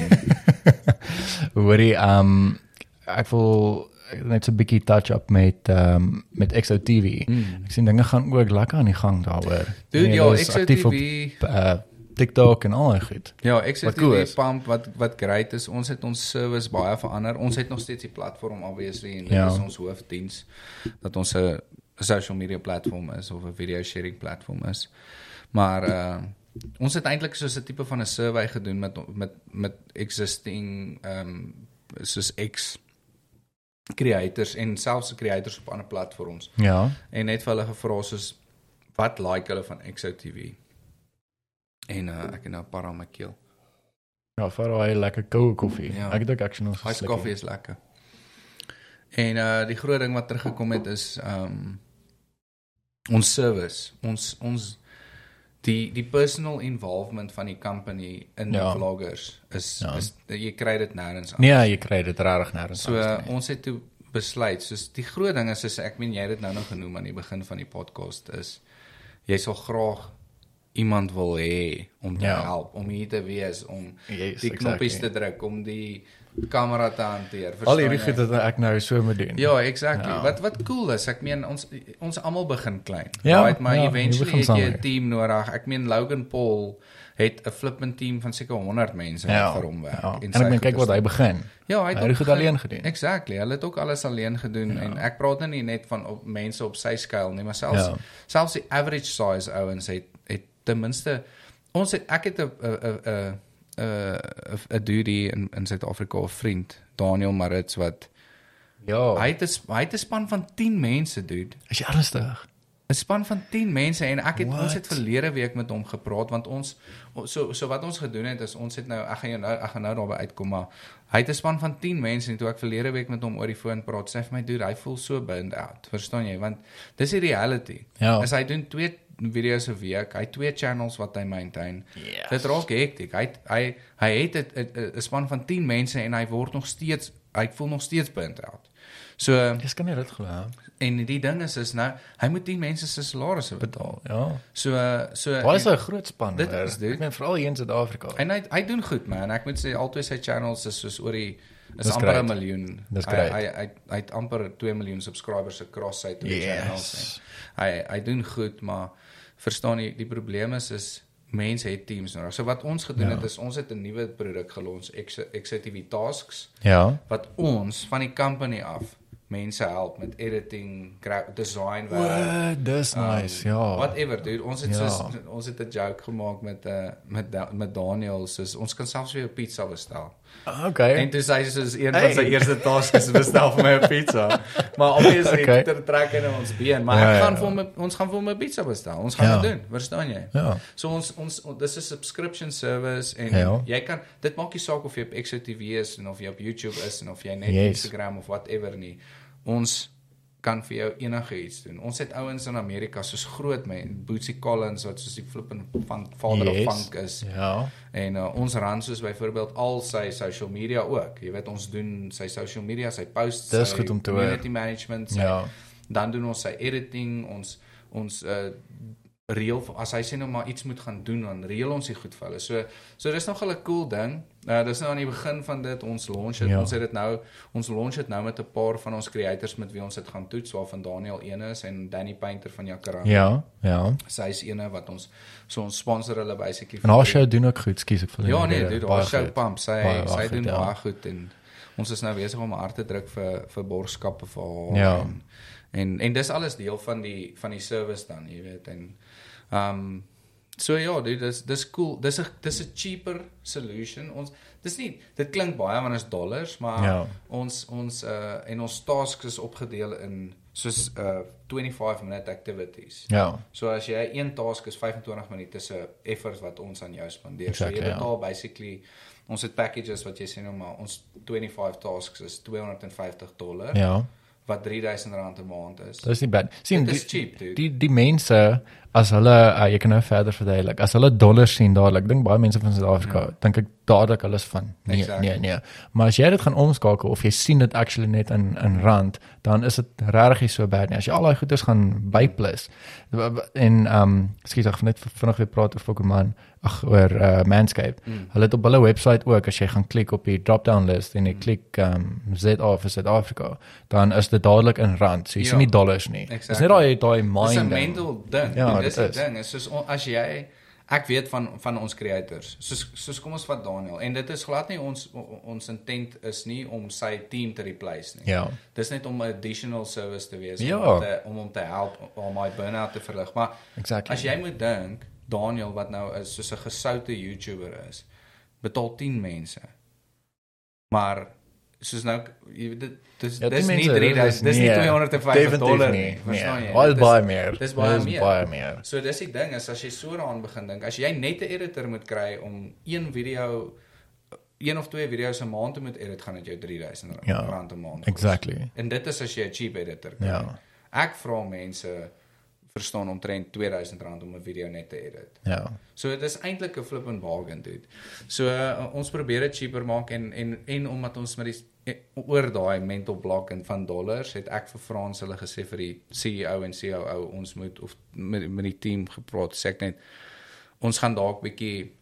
<laughs> hoorie ehm um, ek wil net so 'n bietjie touch up met ehm um, met XOTV. Mm. Ek sien dinge gaan ook lekker aan die gang daaroor. Dude, ja, is aktief op, uh, TikTok en al daai goed. Ja, Wat die cool pump wat wat great is. Ons het ons service baie verander. Ons het nog steeds die platform obviously en dit Ja. is ons hoofdiens dat ons 'n social media platform is of 'n video sharing platform is. Maar uh ons het eintlik soos 'n tipe van 'n survey gedoen met met met existing ehm um, soos X creators en selfs creators op ander platforms Ja. en net vir hulle gevra soos wat like hulle van XOTV. En uh, ek het nou 'n paar aan my keel. Ja, vir daai lekker koue koffie. Ja. Ek het ook actually nog so Hy slukkie. koffie is lekker. En uh die groot ding wat teruggekom het is um ons service, ons ons die die personal involvement van die company in Ja. die vloggers is Ja. is jy kry dit nêrens Nee, jy kry dit regtig nêrens. So anders uh, nie. ons het toe besluit, soos die groot ding is is ek meen jy het dit nou nog genoem aan die begin van die podcast is jy sal graag iemand wil hê om te Ja. help, om hier te wees, om Yes, die knoppies exactly. te druk, om die kamera te hanteer. Al hierdie goed jy? wat ek nou so moet doen. Ja, exactly. Ja. Wat wat cool is, ek meen ons ons almal begin klein. Ja, right, maar ja, jy eventually begin het jy 'n team nodig. Ek meen Logan Paul het 'n flippend team van seker 100 mense wat vir hom werk. Ja. En sy ek meen kyk wat hy begin. Ja, hy het goed ge- alleen gedoen. Exactly. Hulle het ook alles alleen gedoen ja. en ek praat nou nie net van op mense op sy skaal nie, maar selfs Ja. ja. selfs die average size ouens het het ten minste ons het ek het 'n 'n 'n 'n 'n 'n dude in in Suid-Afrika, 'n vriend, Daniel Marits wat Ja. hy het 'n hy het 'n span van 10 mense, dude. Is jy ernstig? 'n Span van 10 mense en ek het What? ons het verlede week met hom gepraat want ons so so wat ons gedoen het is ons het nou ek gaan jou nou ek gaan nou daarby uitkom maar hy het 'n span van 10 mense en toe ek verlede week met hom oor die foon praat, sê hy vir my dude, hy voel so burned out. Verstaan jy? Want dis die reality. Ja. As hy doen twee video's 'n week, hy het twee channels wat hy maintain. Yes. Dit raak hektiek. Hy hy hy het 'n- span van 10 mense en hy word nog steeds hy voel nog steeds burnt out. So Dis kan nie dit glo. en die ding is is nou hy moet 10 mense se salarisse betaal. Ja. So so Waar is 'n groot span? Dit is dit. Ek meen veral hier in Suid-Afrika. en hy hy doen goed man. Ek moet sê albei sy channels is soos oor die is Dis amper 'n miljoen. Dis hy, hy hy hy het amper 2 miljoen subscribers across sy twee Yes. channels. En hy hy doen goed, maar verstaan jy die probleem is is mense het teams nodig. So wat ons gedoen Ja. het is ons het 'n nuwe produk gelons, Ex- Executive Tasks Ja. wat ons van die company af mense help met editing, design werk. Dis nice. Ja. Um, Whatever dude, ons het Ja. soos ons het 'n joke gemaak met uh met Da- met Daniel soos ons kan selfs vir jou pizza bestel. Okay. En toe sê hy soos een Hey. van sy eerste tasks is bestel vir my 'n pizza. <laughs> Maar obviously Okay. okay. trek hy nou ons been, maar Ja, ek ja, gaan ja. vir hom 'n- ons gaan vir 'n pizza bestel. Ons gaan Ja. dit doen, verstaan jy? Ja. So ons ons on- dis 'n subscription service en Ja. jy kan dit maak nie saak of jy op XOTV is en of jy op YouTube is en of jy net Yes. Instagram of whatever nie. Ons kan vir jou enige iets doen. Ons het ouens in Amerika soos groot men, Bootsy Collins wat soos die flippin funk father Yes. of funk is. Ja. En uh, ons ran soos byvoorbeeld al sy social media ook. Jy weet ons doen sy social media, sy posts, Dis sy community management, sy, Ja. dan doen ons sy editing, ons ons uh reël as hy sê nou maar iets moet gaan doen dan reël ons dit goed vir hulle. So so dis nog 'n cool ding. Uh dis nou aan die begin van dit ons launch het. Ja. Ons het dit nou ons launch het nou met 'n paar van ons creators met wie ons dit gaan toets waarvan Daniel een is en Danny Painter van Jacaranda. Ja. Ja. Sy is eene wat ons so ons sponsor hulle basically En haar show doen ook goed, skus ek vir Ja nee, dude, haar show pump. Sy Baie, sy goed, doen ja. baie goed en ons is nou besig om haar te druk vir vir borgskappe vir haar Ja. en, en en dis alles deel van die van die service dan, jy weet en ehm um, so ja, dude, dis dis cool. Dis 'n dis 'n cheaper solution. Ons dis nie dit klink baie want is dollars, maar Ja. ons ons uh en ons tasks is opgedeel in soos uh 25 minute activities. Ja. So as jy een task is 25 minute se effort wat ons aan jou spandeer. Exactly, so jy ja. betaal basically ons het packages wat jy sê nou maar ons 25 tasks is 250 dollar Ja. wat 3000 rand 'n maand is. Dis nie bad. Sien, Dit is die, cheap, dude. die die mense as hulle uh, jy kan nou verder verduidelik. As hulle dollars sien dadelik, dink baie mense van Suid-Afrika, Ja. dink ek dadelik hulle is van nee, Exactly. nee, nee. Maar as jy dit gaan omskakel of jy sien dit actually net in in rand, dan is dit regtig nie so bad nie. As jy al daai goeders gaan byplus. En ehm um, skiet ek net vinnig weer praat oor Pokémon, ag oor uh, Manscaped. Mm. Hulle het op hulle webwerf ook as jy gaan klik op die drop-down list en jy Mm. klik ehm um, ZA vir Suid-Afrika, dan is dit dadelik in rand. So jy Ja. sien nie dollars nie. Dis Exactly. net daai daai Dis 'n mind mental ding. Ja, Ja, dit dis 'n is. ding. Is soos on- as jy ek weet van van ons creators. Soos soos kom ons vat Daniel en dit is glad nie ons ons intent is nie om sy team te replace nie. Ja. Dis net om 'n additional service te wees Ja. om te om hom te help om my burn-out te verlig. Maar Exactly. as jy moet dink Daniel wat nou is soos 'n gesoute YouTuber is, betaal 10 mense. Maar soos nou jy weet dit dis Ja, dis nie mense, dit 3000 dis nie nee, 250 definitief dollar nie. Verstaan jy? Is- baie meer. Dis baie Dis meer. baie meer. So dis die ding is as jy so daaraan begin dink, as jy net 'n editor moet kry om een video een of twee video's 'n maand te moet edit, gaan dit jou 3000 Ja, rand 'n maand kos. Exactly. En dit is as jy 'n cheap editor kry. Ja. Ek vra mense verstaan omtrent 2000 rand om 'n video net te edit. Ja. So dit is eintlik 'n flippin bargain dude. So uh, ons probeer dit cheaper maak en en en omdat ons met die eh, oor daai mental block en van dollars het ek vir Frans hulle gesê vir die CEO en COO ons moet of met met die team gepraat sê ek net ons gaan dalk bietjie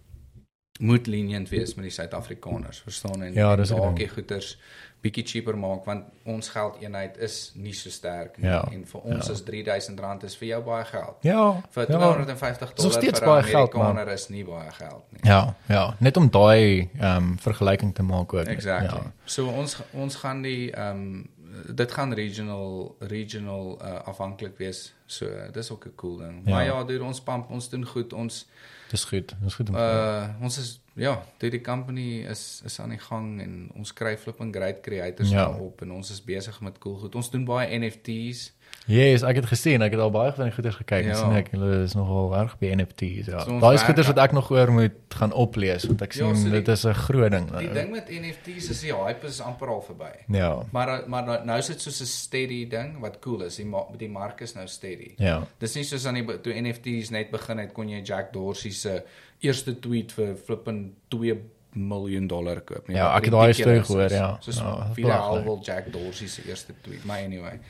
moet lenient wees met die Suid-Afrikaners, verstaan en, Ja, en dalk die goeders bietjie cheaper maak want ons geldeenheid is nie so sterk nie Ja, en vir ons ja. is 3000 rand is vir jou baie geld. Ja. Vir ja. 250 Dis nog dollar vir 'n baie geld, man. Amerikaner is nie baie geld nie. Ja, ja, net om daai ehm um, vergelyking te maak ook. Exactly. Ja. So ons ons gaan die ehm um, dit gaan regional regional uh, afhanklik wees. So dis ook 'n cool ding. Ja. Maar ja, dude, ons pump, ons doen goed. Ons Dis goed. Dis goed uh ons is ja, dit die company is is aan die gang en ons kry flipping great creators Ja. ja. op en ons is besig met cool goed. Ons doen baie NFT's. Yes, ek het gesien, ek het al baie van die goeders gekyk. Ja. Ja. sien ek hulle is nogal erg by NFT's. Ja. So Daai is goeders wat ek nog oor moet gaan oplees want ek Ja, sien so die- dit is 'n groot ding. Die ding met NFT's is die hype is amper al verby. Ja. Maar maar nou- nou is dit soos 'n steady ding wat cool is. Die ma- die mark is nou steady. Ja. Dis nie soos aan die toe NFT's net begin het kon jy Jack Dorsey se eerste tweet vir flipping 2 miljoen dollar koop nie. Ja, ek het daai storie gehoor, ja. Soos Ja, ja, belaglik. wil Jack Dorsey se eerste tweet. Maar anyway.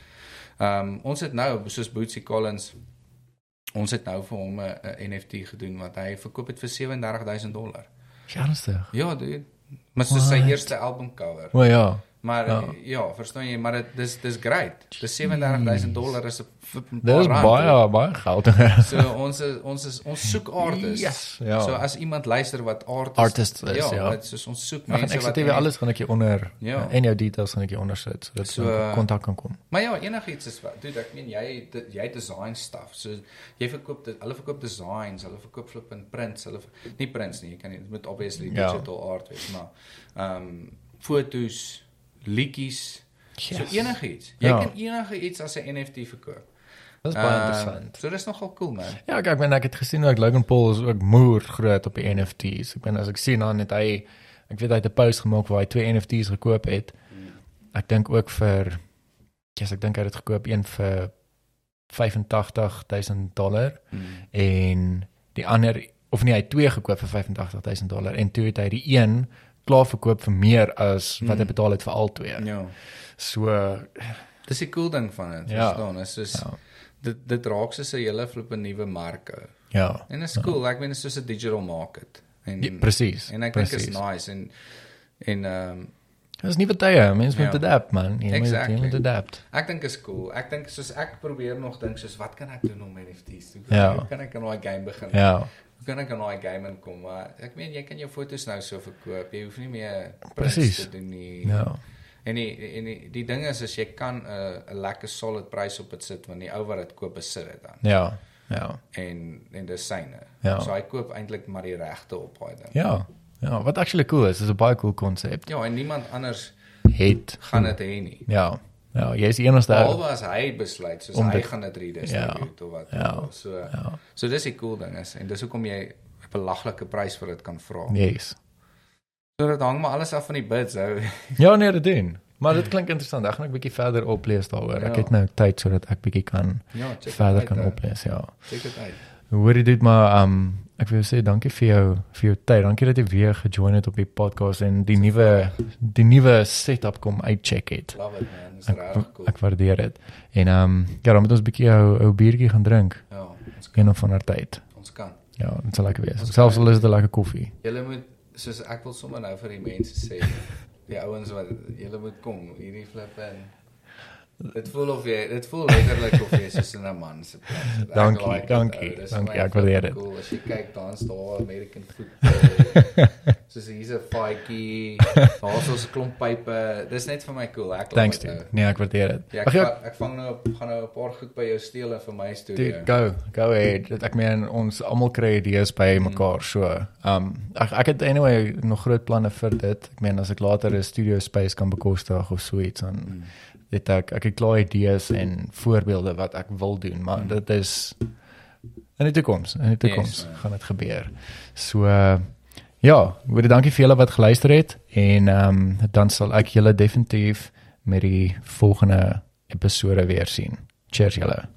Ehm um, ons het nou soos Bootsy Collins ons het nou vir hom 'n NFT gedoen wat hy verkoop het vir 37000 dollar. Ernstig. Ja, dude. Maar dis sy eerste albumcover. O ja. Maar Ja. ja, ja verstaan jy, maar dit dis dis great. Dis 37000 dollar is 'n flipping Dit is paar rand, baie baie geld. So ons is, ons is ons soek artists. Yes, ja. So as iemand luister wat artist, Artist is, ja. Ja, dit soos ons soek Ek mense ek wat sê weer alles gaan ek hier onder Ja. en jou details gaan ek hier onder sit sodat So, uh, kontak kan kom. Maar ja, enigiets is wat. Dude, ek meen jy jy design stuff. So jy verkoop dit, hulle verkoop designs, hulle verkoop flipping prints, hulle nie prints nie, jy kan nie, dit moet obviously Ja. digital art wees, maar ehm um, fotos, liedjies, Yes. so enigiets. Jy Ja. kan enige iets as 'n NFT verkoop. Dis baie Ehm, interessant. So dis nogal cool man. Ja, ek ek meen ek het gesien hoe Logan Paul is ook moer groot op die NFT's. Ek meen as ek sien dan het hy ek weet hy het 'n post gemaak waar hy twee NFT's gekoop het. Ek dink ook vir yes, ek dink hy het dit gekoop een vir 85000 dollar Mm. en die ander of nee, hy het twee gekoop vir 85000 dollar en toe het hy die een klaar verkoop vir meer as wat hy Mm. betaal het vir al twee. Ja. So Dis die cool ding van dit, Ja. verstaan? Is soos Ja. dit dit raak soos 'n hele flippe nuwe marke. ja. En is cool. Ek meen is soos 'n digital market. En ja presies. en ek dink is nice en en ehm um, Dis nie tye, mense moet Ja. adapt man. Jy moet Exactly. jy moet adapt. ek dink is cool. Ek dink soos ek probeer nog dink soos wat kan ek doen om NFT's te doen? Ja. Hoe kan ek aan daai game begin? Ja. Hoe kan ek aan daai game inkom? Maar ek meen jy kan jou foto's nou so verkoop. Jy hoef nie meer Precies. te doen nie. Ja. En die en die, die ding is as jy kan 'n uh, 'n lekker solid prys op dit sit want die ou wat dit koop besit dit dan. Ja. Ja. En en dis syne. Ja. So hy koop eintlik maar die regte op daai ding. Ja. Ja, wat actually cool is, is 'n baie cool konsep. Ja, en niemand anders Het gaan dit hê nie. Ja. Ja, jy is die enigste ou. Behalwe as hy besluit soos Om hy dit- gaan dit redistribute Ja. of wat. Ja. So Ja. so dis die cool ding is en dis hoekom jy 'n belaglike prys vir dit kan vra. Yes. So dit hang maar alles af van die bids ou. <laughs> Ja, nee, dit doen. Maar dit klink interessant. Ek gaan 'n bietjie verder oplees daaroor. Ek Ja. het nou tyd sodat ek bietjie kan Ja, dit verder uit, kan ou. oplees, ja. Check dit uit. Hoor jy dit maar um ek wil sê dankie vir jou vir jou tyd. Dankie dat jy weer gejoin het op die podcast en die nuwe die nuwe setup kom uitcheck het. Love it man. Dis regtig cool. ek waardeer dit. En um ja, dan moet ons 'n bietjie ou ou biertjie gaan drink Ja, ons kan, een of ander tyd. ons kan. Ja, dit sal lekker wees. Ons Selfs al is dit 'n lekker koffie. Julle moet soos ek wil sommer nou vir die mense sê, die ouens wat julle moet kom hierdie flip en dit voel of jy dit voel letterlik of jy soos in 'n man se plek. Ek Dankie, like it, dankie. Dis dankie, ek waardeer dit. Cool. As jy kyk dan staan American football. <laughs> soos hier's 'n fietjie, daar's ons 'n klomp pype. Dis net vir my cool. Ek Thanks like dude. it, ou. Nee, ek waardeer dit. Ja, Ag ek, ja, ek vang nou gaan nou 'n paar goed by jou steel en vir my studio. dude, go, go ahead. Ek meen ons almal kry idees by mekaar, so. Um ek ek het anyway nog groot planne vir dit. Ek meen as ek later 'n studio space kan bekostig of so iets dan Mm. Dit ek ek het klaar idees en voorbeelde wat ek wil doen, maar dit is in die toekoms, in die toekoms Yes, gaan dit gebeur. So uh, ja, baie dankie vir julle wat geluister het en ehm um, dan sal ek julle definitief met die volgende episode weer sien. Cheers julle.